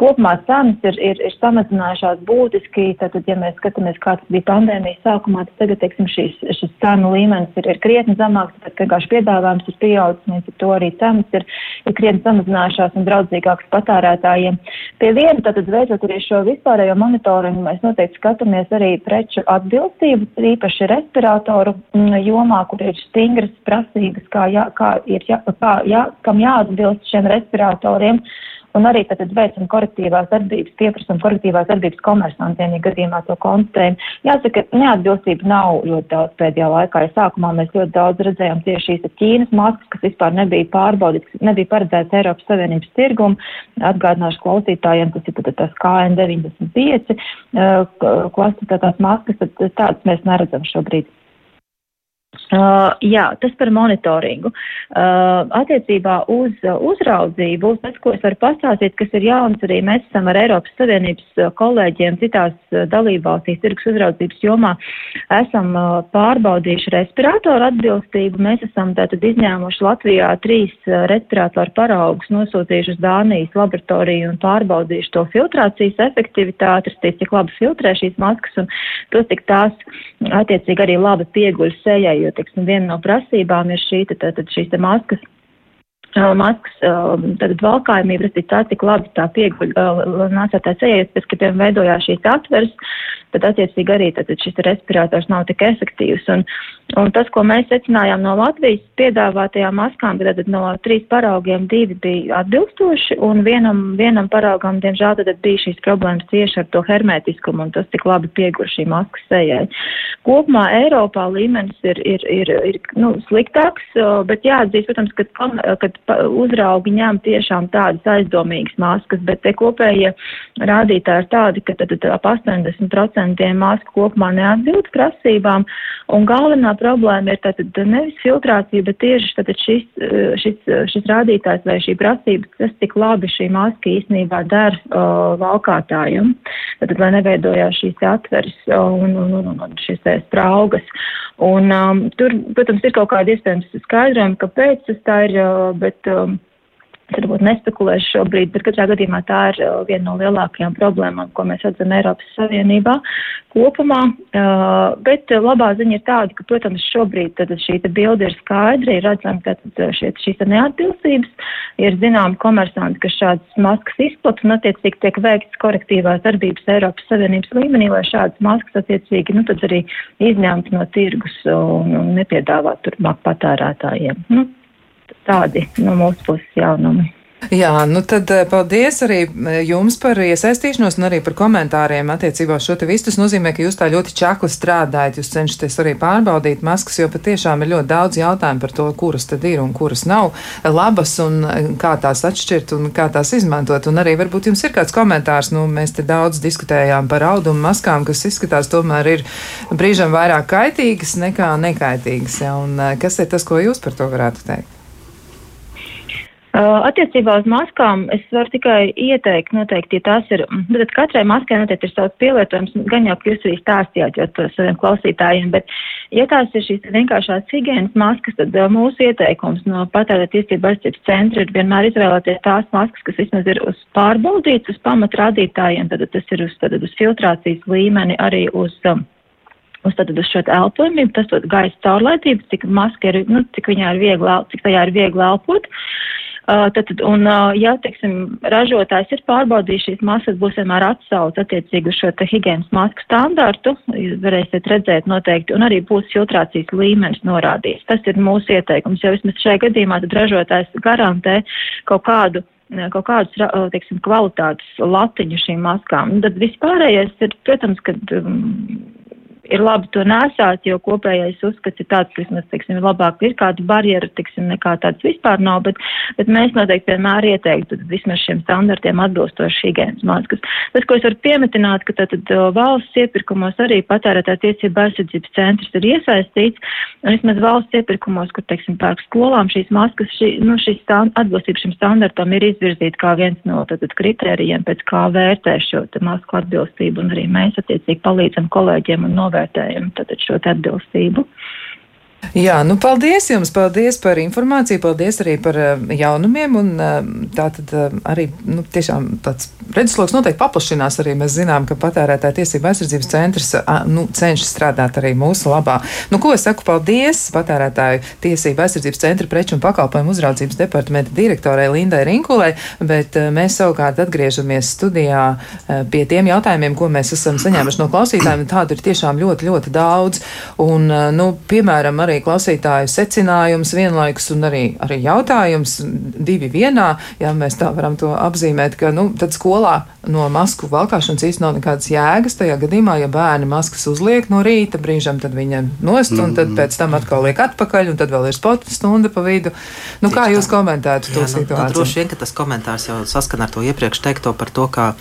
Kopumā cenas ir, ir, ir samazinājušās būtiski, tātad, ja mēs skatāmies, kāds bija pandēmijas sākumā, tad tagad, teiksim, šīs, šis cenu līmenis ir, ir krietni zemāks, tāpēc vienkārši piedāvājums ir pieaudzis, un līdz ar to arī cenas ir, ir krietni samazinājušās un draudzīgākas patērētājiem. Pie viena, tātad veicot arī šo vispārējo monitoringu, mēs noteikti skatāmies arī preču atbilstību, īpaši respiratoru mm, jomā, kur ir stingras prasības, kā, jā, kā ir, jā, kā, jā, kam jāatbilst šiem respiratoriem. Un arī tad veicam korektīvās darbības, pieprasam korektīvās darbības komersantiem, ja gadījumā to konstatējam. Jāsaka, neatbilstība nav ļoti daudz pēdējā laikā. Ja sākumā mēs ļoti daudz redzējām tieši šīs Ķīnas maskas, kas vispār nebija pārbaudītas, nebija paredzētas Eiropas Savienības tirgumu. Atgādināšu klausītājiem, tas ir tad tas KN95 klasificētās maskas, tad tādas mēs neredzam šobrīd. Uh, jā, tas par monitoringu. Uh, attiecībā uz uh, uzraudzību, tas, ko es varu pastāstīt, kas ir jauns, arī mēs esam ar Eiropas Savienības uh, kolēģiem citās uh, dalībvalstīs tirgus uzraudzības jomā, esam uh, pārbaudījuši respiratoru atbilstību. Mēs esam tātad izņēmuši Latvijā trīs respiratoru paraugus, nosūtījuši uz Dānijas laboratoriju un pārbaudījuši to filtrācijas efektivitāti, cik labi filtrē šīs maskas un tos, cik tās attiecīgi arī labi pieguļ sejai jo, teiksim, viena no prasībām ir šī, tad, tad šīs te maskas maskas tagad valkājumība, respektīvi tā, cik labi tā pieguļ nācētājs ejies, pēc, ka tiem veidojās šīs atveres, tad attiecīgi arī tad šis respirators nav tik efektīvs. Un, un tas, ko mēs secinājām no Latvijas piedāvātajām maskām, tad no trīs paraugiem divi bija atbilstoši, un vienam, vienam paraugam, diemžēl, tad bija šīs problēmas tieši ar to hermetiskumu, un tas, cik labi pieguļ šī maska sejai. Kopumā Eiropā līmenis ir, ir, ir, ir nu, sliktāks, bet jāatzīst, protams, ka, kad uzraugi ņem tiešām tādas aizdomīgas maskas, bet te kopējie rādītāji ir tādi, ka tad ap 80% masku kopumā neatbild prasībām, un galvenā problēma ir tātad nevis filtrācija, bet tieši tātad šis, šis, šis rādītājs vai šī prasība, tas tik labi šī maska īstenībā der uh, valkātājiem, tātad lai neveidojās šīs atveres un, un, un, un šīs spraugas. Un um, tur, protams, ir kaut kāda iespējams skaidrojuma, kāpēc tas tā ir, bet bet um, varbūt nespekulēšu šobrīd, bet katrā gadījumā tā ir uh, viena no lielākajām problēmām, ko mēs redzam Eiropas Savienībā kopumā. Uh, bet labā ziņa ir tāda, ka, protams, šobrīd tad šī bilde ir skaidra, ir redzama, ka šie, šīs neatbilstības ir zināmi komersanti, kas šādas maskas izplat un attiecīgi tiek veikts korektīvās darbības Eiropas Savienības līmenī, lai šādas maskas attiecīgi, nu, tad arī izņemtu no tirgus un, un nepiedāvāt turpmāk patērētājiem. Nu, tādi no mūsu puses jaunumi. Jā, nu tad eh, paldies arī eh, jums par iesaistīšanos un arī par komentāriem attiecībā uz šo te visu. Tas nozīmē, ka jūs tā ļoti čakli strādājat, jūs cenšaties arī pārbaudīt maskas, jo patiešām ir ļoti daudz jautājumu par to, kuras tad ir un kuras nav labas un eh, kā tās atšķirt un kā tās izmantot. Un arī varbūt jums ir kāds komentārs, nu mēs te daudz diskutējām par audumu maskām, kas izskatās tomēr ir brīžam vairāk kaitīgas nekā nekaitīgas. Ja? Un kas ir tas, ko jūs par to varētu teikt? Uh, attiecībā uz maskām es varu tikai ieteikt, noteikti, ja tās ir, mm, tad katrai maskai noteikti ir savs pielietojums, gan jau, jūs arī stāstījāt jau to saviem klausītājiem, bet, ja tās ir šīs vienkāršās higienas maskas, tad uh, mūsu ieteikums no patērēt tiesību aizsardzības centra ir vienmēr izvēlēties tās maskas, kas vismaz ir uz pārbaudītas, uz pamatrādītājiem, tad tas ir uz, tad, uz filtrācijas līmeni, arī uz. Um, uz, tad, uz šo elpojumību, tas ir gaisa caurlaidība, cik maska ir, nu, cik viņā ir viegli, cik tajā ir viegli elpot. Uh, tad, un, uh, ja, teiksim, ražotājs ir pārbaudījis šīs masas, būs vienmēr atsauc attiecīgi uz šo te higienas masku standārtu, jūs varēsiet redzēt noteikti, un arī būs filtrācijas līmenis norādīts. Tas ir mūsu ieteikums, jo vismaz šajā gadījumā tad ražotājs garantē kaut kādu kaut kādus, teiksim, kvalitātes latiņu šīm maskām. Tad vispārējais ir, protams, kad um, ir labi to nesāt, jo kopējais uzskats ir tāds, ka vismaz, teiksim, labāk ir kāda barjera, teiksim, nekā tāds vispār nav, bet, bet mēs noteikti vienmēr ieteiktu vismaz šiem standartiem atbilstoši higienas maskas. Tas, ko es varu piemetināt, ka tātad valsts iepirkumos arī patērētā tiesība aizsardzības centrs ir iesaistīts, un vismaz valsts iepirkumos, kur, teiksim, pērk skolām šīs maskas, šī, nu, šīs stand, atbilstība šim standartam ir izvirzīta kā viens no tātad kritērijiem, pēc kā vērtē šo masku atbilstību, un arī mēs attiecīgi palīdzam kolēģiem un novērtējam tātad šo atbilstību. Jā, nu paldies jums, paldies par informāciju, paldies arī par uh, jaunumiem, un uh, tā tad uh, arī, nu, tiešām tāds redzesloks noteikti paplašinās arī. Mēs zinām, ka patērētāja tiesība aizsardzības centrs, nu, cenšas strādāt arī mūsu labā. Nu, ko es saku, paldies patērētāju tiesība aizsardzības centra preču un pakalpojumu uzraudzības departamenta direktorai Lindai Rinkulai, bet mēs savukārt atgriežamies studijā pie tiem jautājumiem, ko mēs esam saņēmuši no klausītājiem. Tādu ir tiešām ļoti, ļoti daudz. Un, nu, piemēram, arī arī klausītāju secinājums vienlaikus un arī, arī jautājums divi vienā, ja mēs tā varam to apzīmēt, ka, nu, tad skolā no masku valkāšanas īsti nav nekādas jēgas tajā gadījumā, ja bērni maskas uzliek no rīta, brīžam tad viņiem nost, un tad pēc tam atkal liek atpakaļ, un tad vēl ir sporta stunda pa vidu. Nu, kā jūs komentētu to Jā, situāciju? Nu, nu, droši vien, ka tas komentārs jau saskana ar to iepriekš teikto par to, ka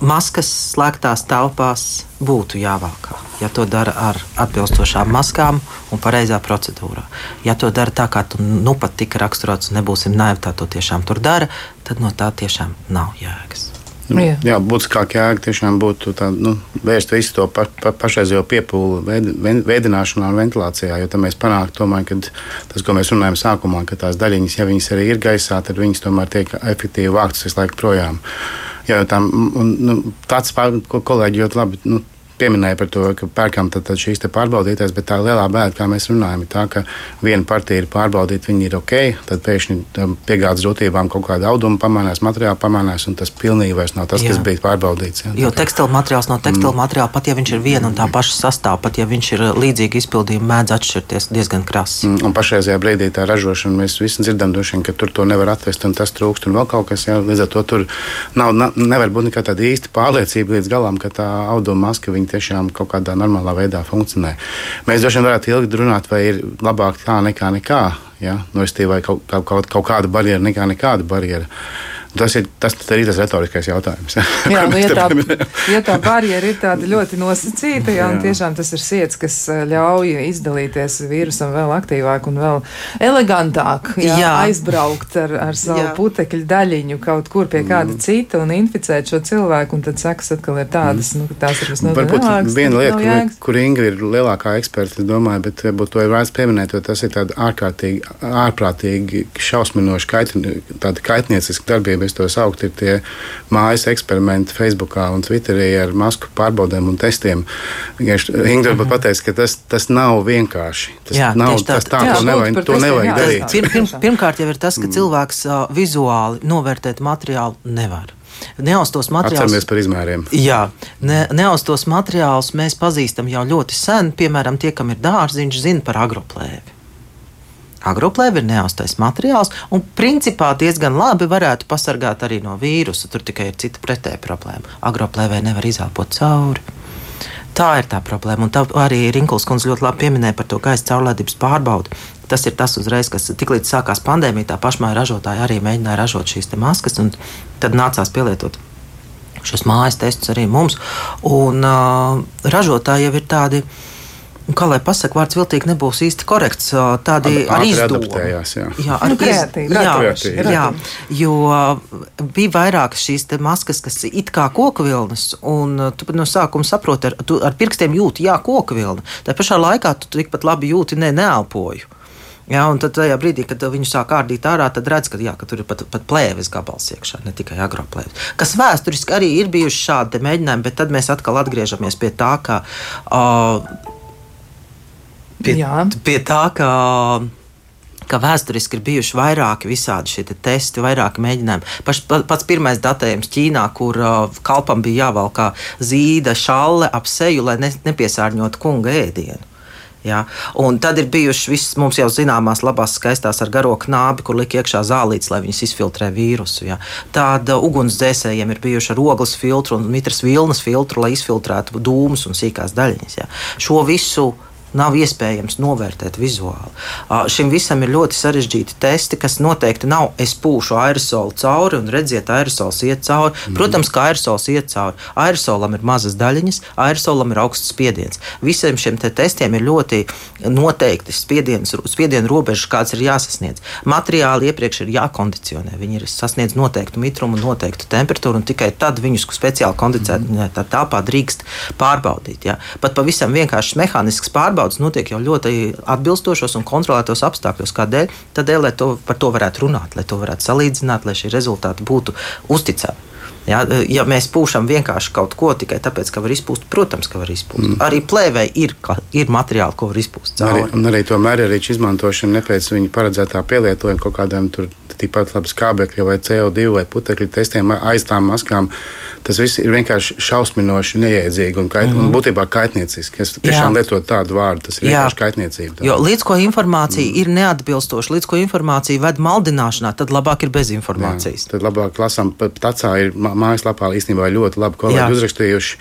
maskas slēgtās telpās būtu jāvākā. Ja to dara ar atbilstošām maskām un pareizā procedūrā. Ja to dara tā, kā tu nu pat tika raksturots, nebūsim naivi, tā to tiešām tur dara, tad no tā tiešām nav jēgas. Nu, jā, jā būtiskāk jēga tiešām būtu tā, nu, vērst visu to pa, pa, pašreizējo piepūli veid, veidināšanā un ventilācijā, jo tad mēs panāktu, ka tas, ko mēs runājam sākumā, ka tās daļiņas, ja viņas arī ir gaisā, tad viņas tomēr tiek efektīvi vāktas visu laiku projām. Jā, tam, un, nu, tāds, ko kolēģi ļoti labi nu, pieminēja par to, ka pērkam tad, tad šīs pārbaudītās, bet tā lielā bēda, kā mēs runājam, ir tā, ka viena partija ir pārbaudīta, viņi ir ok, tad pēkšņi piegādes rūtībām kaut kāda auduma pamainās, materiāli pamainās, un tas pilnīgi vairs nav tas, jā. kas bija pārbaudīts. Jā. Jo tekstila materiāls no tekstila mm. materiāla, pat ja viņš ir viena un tā paša sastāvā, pat ja viņš ir līdzīgi izpildījumi, mēdz atšķirties diezgan krasi. Mm, un pašreizajā brīdī tā ražošana, mēs visi dzirdam, došien, ka tur to nevar atvest, un tas trūkst, un vēl kaut kas, jā, līdz ar to tur nav, nav nevar būt nekā tāda īsta pārliecība līdz galam, ka tā auduma maska viņi tiešām kaut kādā normālā veidā funkcionē. Mēs droši vien varētu ilgi runāt, vai ir labāk tā nekā nekā. Ja? Nu, vai kaut, kaut, kaut kāda barjera nekā nekāda barjera. Tas ir tas, arī tas retoriskais jautājums. jā, nu, ja, tā, ja tā barjera ir tāda ļoti nosacīta, jā, un tiešām tas ir sirds, kas eh, ļauj izdalīties vīrusam vēl aktīvāk un vēl elegantāk, jā, jā. aizbraukt ar, ar savu jā. putekļu daļiņu kaut kur pie kāda mm. cita un inficēt šo cilvēku, un tad sekas atkal ir tādas, mm. nu, tās ir visnotaļ Viena lieta, kur, kur Inga ir lielākā eksperta, es domāju, bet varbūt to ir vērts pieminēt, jo tas ir tāda ārkārtīgi, ārprātīgi šausminoši kaitni, kaitnieciska darbība es to sauktu, ir tie mājas eksperimenti Facebook un Twitterī ar masku pārbaudēm un testiem. Inga varbūt pateiks, ka tas, tas nav vienkārši. Tas jā, nav tas tā, jā, to nevajag, to nevajag jā, darīt. Pirm, pirm, pirmkārt jau ir tas, ka mm. cilvēks uh, vizuāli novērtēt materiālu nevar. Neaustos materiālus. Atceramies par izmēriem. Jā, ne, neaustos materiālus mēs pazīstam jau ļoti sen. Piemēram, tie, kam ir dārziņš, zina par agroplēvi. Agroplēve ir neaustais materiāls, un principā diezgan labi varētu pasargāt arī no vīrusa. Tur tikai ir cita pretēja problēma. Agroplēvē nevar izelpot cauri. Tā ir tā problēma. Un tā arī Rinkuls kundze ļoti labi pieminēja par to gaisa caurlaidības pārbaudi. Tas ir tas uzreiz, kas tiklīdz sākās pandēmija, tā pašmāja ražotāji arī mēģināja ražot šīs maskas, un tad nācās pielietot šos mājas testus arī mums. Un uh, ražotāji jau ir tādi kā lai pasakā, vārds viltīgi nebūs īsti korekts. Tādi ar, ar izdomu. Jā, jā, ar nu, kreatīvi, jā, kreatīvi. jā, jo bija vairākas šīs maskas, kas it kā koku vilnas, un tu no sākuma saproti, ar, tu ar pirkstiem jūti, jā, koku vilna. Tā pašā laikā tu tikpat labi jūti, ne, neelpoju. Jā, un tad tajā brīdī, kad viņu sāk ārdīt ārā, tad redz, ka, jā, ka tur ir pat, pat plēves gabals iekšā, ne tikai agroplēves. Kas vēsturiski arī ir bijuši šādi mēģinājumi, bet tad mēs atkal atgriežamies pie tā, ka uh, pie, pie tā, ka ka vēsturiski ir bijuši vairāki visādi šie te testi, vairāki mēģinājumi. Paš, pats pirmais datējums Ķīnā, kur uh, kalpam bija jāvalkā zīda šalle ap seju, lai ne, nepiesārņotu kunga ēdienu. Ja? Un tad ir bijušas visas mums jau zināmās, labās, skaistās ar garo knābi, kur liek iekšā zālītes, lai viņas izfiltrē vīrusu. Ja? Tāda ugunsdzēsējiem ir bijuši ar ogles filtru un mitras vilnas filtru, lai izfiltrētu dūmus un sīkās daļiņas. Ja? Šo visu nav iespējams novērtēt vizuāli. Šim visam ir ļoti sarežģīti testi, kas noteikti nav. Es pūšu aerosolu cauri un redziet, aerosols iet cauri. Mm. Protams, ka aerosols iet cauri. Aerosolam ir mazas daļiņas, aerosolam ir augsts spiediens. Visiem šiem te testiem ir ļoti noteikti spiediens, spiediena robežas, kāds ir jāsasniedz. Materiāli iepriekš ir jākondicionē. Viņi ir sasniedz noteiktu mitrumu, noteiktu temperatūru, un tikai tad viņus speciāli kondicionētā mm. telpā drīkst pārbaudīt. Ja? Pat pavisam vienkāršs mehānisks pārbaudījums pārbaudas notiek jau ļoti atbilstošos un kontrolētos apstākļos. Kādēļ? Tādēļ, lai to, par to varētu runāt, lai to varētu salīdzināt, lai šie rezultāti būtu uzticami. Ja, ja mēs pūšam vienkārši kaut ko tikai tāpēc, ka var izpūst, protams, ka var izpūst. Mm. Arī plēvei ir, ir materiāli, ko var izpūst. Cauri. Arī, un arī tomēr arī izmantošana ne pēc viņa paredzētā pielietojuma kaut kādām tur tikpat labi skābekļa vai CO2 vai putekļu testiem aiz tām maskām. Tas viss ir vienkārši šausminoši neiedzīgi un, kait, mm. un būtībā kaitnieciski. Es tiešām lietotu tādu vārdu, tas ir Jā. vienkārši kaitniecība. Tā. Jo līdz ko informācija mm. ir neatbilstoša, līdz ko informācija ved maldināšanā, tad labāk ir bez informācijas. Jā, tad labāk lasām, pat tacā ir mājaslapā īstenībā ļoti labi kolēģi uzrakstījuši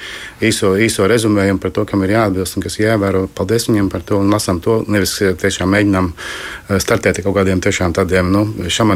īso, īso rezumējumu par to, kam ir jāatbilst un kas jāievēro. Paldies viņiem par to un lasām to. Nevis tiešām mēģinām eh, startēt kaut kādiem tiešām tādiem nu,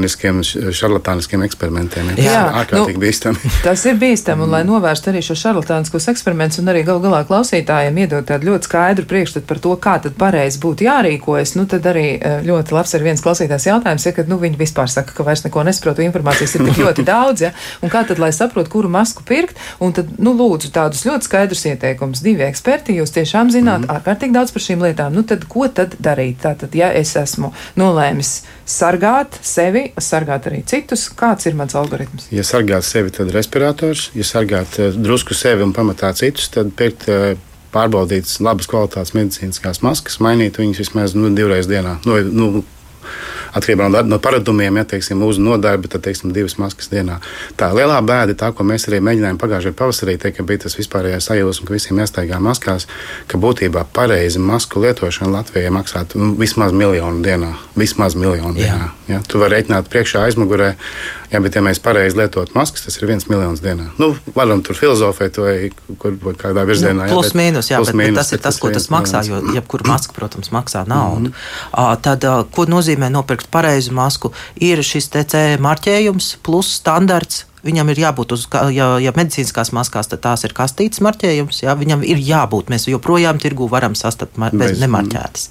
šamaniskiem, šarlatāniskiem eksperimentiem. Jā, jā ārkārtīgi nu, bīstami. Tas ir bīstami, un lai novērstu arī šo šarlatāniskos eksperimentus un arī gal galā klausītājiem iedot tādu ļoti skaidru priekšstatu par to, kā tad pareizi būtu jārīkojas, nu tad arī eh, ļoti labs ir viens klausītājs jautājums, ja, kad nu, viņi vispār saka, ka vairs neko nesaprotu, informācijas ir tik ļoti daudz, ja, un kā tad, lai saprotu, kuru masku pirkt, un tad, nu, lūdzu tādus ļoti skaidrus ieteikumus. Divi eksperti, jūs tiešām zināt mm. ārkārtīgi daudz par šīm lietām, nu tad ko tad darīt? Tātad, ja es esmu nolēmis sargāt sevi, sargāt arī citus. Kāds ir mans algoritms? Ja sargāt sevi, tad respirators, ja sargāt uh, drusku sevi un pamatā citus, tad pirkt uh, pārbaudītas labas kvalitātes medicīniskās maskas, mainīt viņas vismaz nu, divreiz dienā. Nu, nu, atkarībā no, no paradumiem, ja teiksim, uz nodarbi, tad teiksim, divas maskas dienā. Tā lielā bēda, tā, ko mēs arī mēģinājām pagājušajā pavasarī, te, ka bija tas vispārējais sajūsma, ka visiem jāstaigā maskās, ka būtībā pareizi masku lietošana Latvijai maksātu nu, vismaz miljonu dienā. Vismaz miljonu dienā. Ja? Tu vari reiķināt priekšā aizmugurē Jā, bet, ja mēs pareizi lietotu maskas, tas ir viens miljons dienā. Nu, varam tur filozofēt, vai kur, kādā virzienā. Nu, plus, jā, mīnus, jā, plus, bet, mīnus, bet tas ir tas, ko tas maksā. Jo jebkura maska, protams, maksā naudu. Mm -hmm. Tad, ko nozīmē nopirkt pareizu masku? Ir šis TC marķējums plus standarts Viņam ir jābūt uz, ja, ja medicīniskās maskās, tad tās ir kastītes marķējums. Jā, viņam ir jābūt. Mēs joprojām tirgu varam sastapt bez nemarķētas.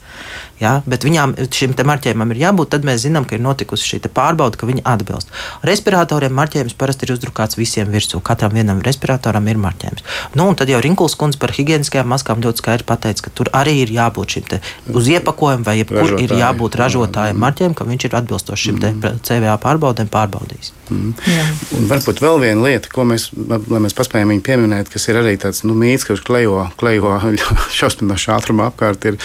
Ja? Bet viņām šim marķējumam ir jābūt, tad mēs zinām, ka ir notikusi šī pārbauda, ka viņi atbilst. Respiratoriem marķējums parasti ir uzdrukāts visiem virsū. Katram vienam respiratoram ir marķējums. Nu, tad jau Rinkuls kundze par higiēniskajām maskām ļoti skaidri pateica, ka tur arī ir jābūt šim uz iepakojuma vai jebkur ir jābūt ražotājiem marķējumam, ka viņš ir atbilstošs šim mm. CVA pārbaudēm pārbaudījis. Mm. Un varbūt vēl viena lieta, ko mēs, lai mēs paspējam viņu pieminēt, kas ir arī tāds nu, mīts, kurš klejo, klejo šausminošā ātrumā apkārt, ir,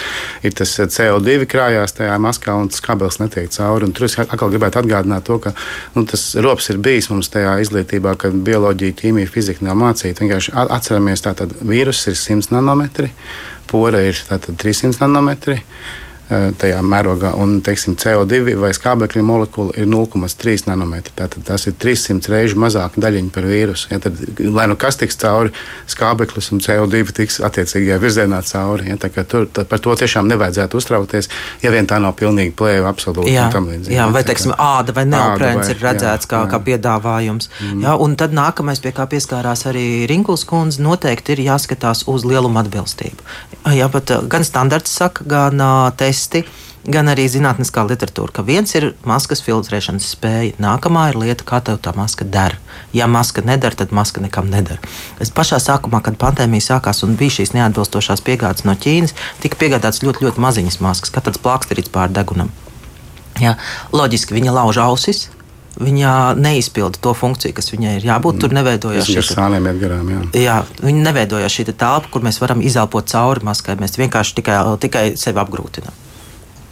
ir tas CO2 CO2 krājās tajā maskā un tas kabels netiek cauri. Un tur es atkal gribētu atgādināt to, ka nu, tas rops ir bijis mums tajā izglītībā, kad bioloģija, ķīmija, fizika nav mācīta. Vienkārši atceramies, ka vīruss ir 100 nanometri, pora ir 300 nanometri tajā mērogā, un teiksim, CO2 vai skābekļa molekula ir 0,3 nanometri. Tātad tas ir 300 reizes mazāka daļiņa par vīrusu. Ja, tad, lai nu kas tiks cauri, skābeklis un CO2 tiks attiecīgajā virzienā cauri. Ja, tur, par to tiešām nevajadzētu uztraukties, ja vien tā nav pilnīgi plēva absolūti. Jā, līdzīgi, jā vai teiksim, āda vai neoprēns ir redzēts jā, kā, jā. kā piedāvājums. Mm. Jā, un tad nākamais, pie kā pieskārās arī Rinkuls kundze, noteikti ir jāskatās uz lielumu atbilstību. Jā, bet gan standarts saka, gan uh, testi gan arī zinātniskā literatūra, ka viens ir maskas filtrēšanas spēja, nākamā ir lieta, kā tev tā maska der. Ja maska nedara, tad maska nekam nedara. Es pašā sākumā, kad pandēmija sākās un bija šīs neatbilstošās piegādes no Ķīnas, tika piegādātas ļoti, ļoti maziņas maskas, kā tāds plāksterīts pār degunam. Jā, loģiski viņa lauž ausis, viņa neizpilda to funkciju, kas viņai ir jābūt. Tur neveidojās šī sāniem garām. Jā. jā, viņa neveidojās šī telpa, kur mēs varam izelpot cauri maskai. Mēs vienkārši tikai, tikai sevi apgrūtinām.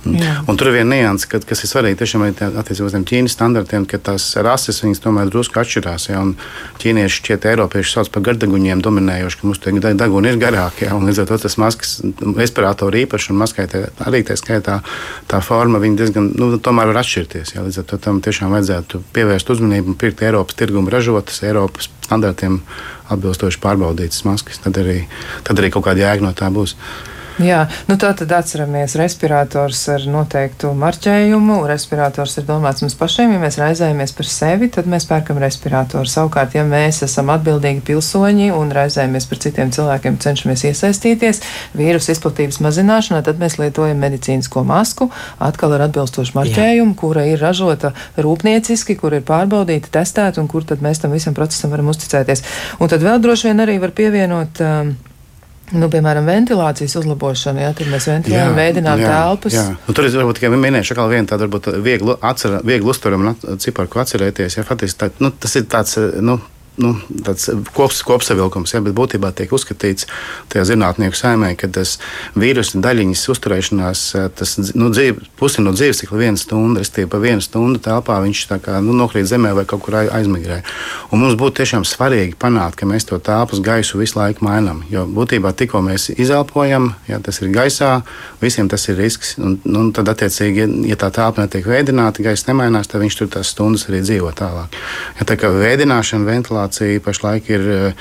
Jā. Un tur ir viena nianse, ka, kas ir svarīga tiešām attiecībā uz tiem Ķīnas standartiem, ka tās rases tomēr drusku atšķirās. Ja, ķīnieši šķiet, Eiropieši sauc par gardaguņiem dominējoši, ka mums tie deguni ir garākie. Ja, līdz ar to tas maskas, respiratoru īpaši un maskai tā, arī tā skaitā tā forma diezgan, nu, tomēr var atšķirties. Ja, līdz ar to tam tiešām vajadzētu pievērst uzmanību un pirkt Eiropas tirgumu ražotas, Eiropas standartiem atbilstoši pārbaudītas maskas. Tad arī, tad arī kaut kāda jēga no tā būs. Jā, nu tā tad atceramies, respirators ar noteiktu marķējumu. Respirators ir domāts mums pašiem. Ja mēs raizējamies par sevi, tad mēs pērkam respiratoru. Savukārt, ja mēs esam atbildīgi pilsoņi un raizējamies par citiem cilvēkiem, cenšamies iesaistīties vīrusu izplatības mazināšanā, tad mēs lietojam medicīnisko masku, atkal ar atbilstošu marķējumu, Jā. kura ir ražota rūpnieciski, kur ir pārbaudīta, testēta un kur tad mēs tam visam procesam varam uzticēties. Un tad vēl droši vien arī var pievienot. Um, Nu, piemēram, ventilācijas uzlabošana, ja, tad mēs ventilējam, veidinām jā, telpas. Jā. Nu, tur es varbūt tikai minēšu vēl vienu tādu, varbūt vieglu, atcer, vieglu uztveramu ciparu, ko atcerēties. Ja, faktiski, tā, nu, tas ir tāds, nu, nu, tāds kops, kopsavilkums, ja, bet būtībā tiek uzskatīts tajā zinātnieku saimē, ka tas vīrusu daļiņas uzturēšanās, eh, tas nu, dzīve, pusi no dzīves cikla viena stunda, respektīvi pa vienu stundu telpā viņš kā, nu, nokrīt zemē vai kaut kur aizmigrē. Un mums būtu tiešām svarīgi panākt, ka mēs to telpas gaisu visu laiku mainām. Jo būtībā tikko mēs izelpojam, ja tas ir gaisā, visiem tas ir risks. Un, un tad, attiecīgi, ja tā telpa netiek veidināta, gaisa nemainās, tad viņš tur tās stundas arī dzīvo tālāk. Ja tā kā veidināšana, ventilācija, inflācija pašlaik ir eh,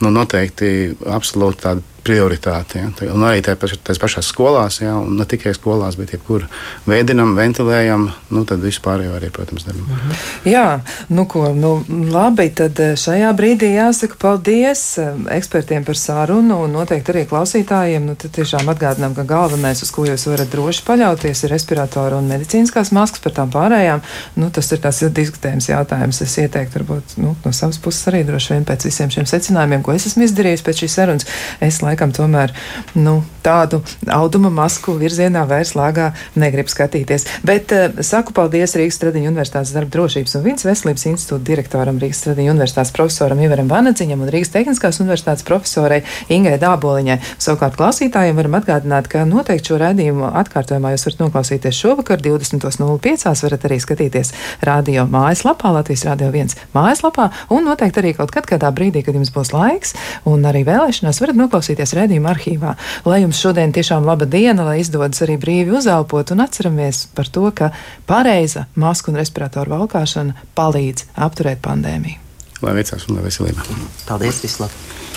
nu, noteikti absolūti tāda prioritāte. Ja. Un arī tās pašās skolās, ja, un ne tikai skolās, bet jebkur veidinam, ventilējam, nu, tad visu pārējo arī, protams, darām. Mhm. Jā, nu ko, nu, labi, tad eh, šajā brīdī jāsaka paldies eh, ekspertiem par sarunu un noteikti arī klausītājiem. Nu, tad tiešām atgādinām, ka galvenais, uz ko jūs varat droši paļauties, ir respiratora un medicīniskās maskas par tām pārējām. Nu, tas ir tās diskutējums jautājums. Es ieteiktu, varbūt, nu, no savas puses arī droši vien pēc visiem šiem secinājumiem, ko es esmu izdarījis pēc šīs sarunas. Es laikam tomēr nu, tādu auduma masku virzienā vairs lāgā negrib skatīties. Bet uh, saku paldies Rīgas Stradiņu Universitātes darba drošības un vidas veselības institūta direktoram Rīgas Stradiņu Universitātes profesoram Ivaram Vanadziņam un Rīgas Tehniskās Universitātes profesorai Ingai Dāboliņai. Savukārt klausītājiem varam atgādināt, ka noteikti šo raidījumu atkārtojumā jūs varat noklausīties šovakar 20.05. varat arī skatīties radio mājaslapā, Latvijas radio 1 mājaslapā un noteikti arī kaut kad kādā brīdī, kad jums būs laiks un arī vēlēšanās, varat noklausīties redzījuma arhīvā. Lai jums šodien tiešām laba diena, lai izdodas arī brīvi uzelpot un atceramies par to, ka pareiza masku un respiratoru valkāšana palīdz apturēt pandēmiju. Lai veicās un lai veselība. Paldies, vislabāk!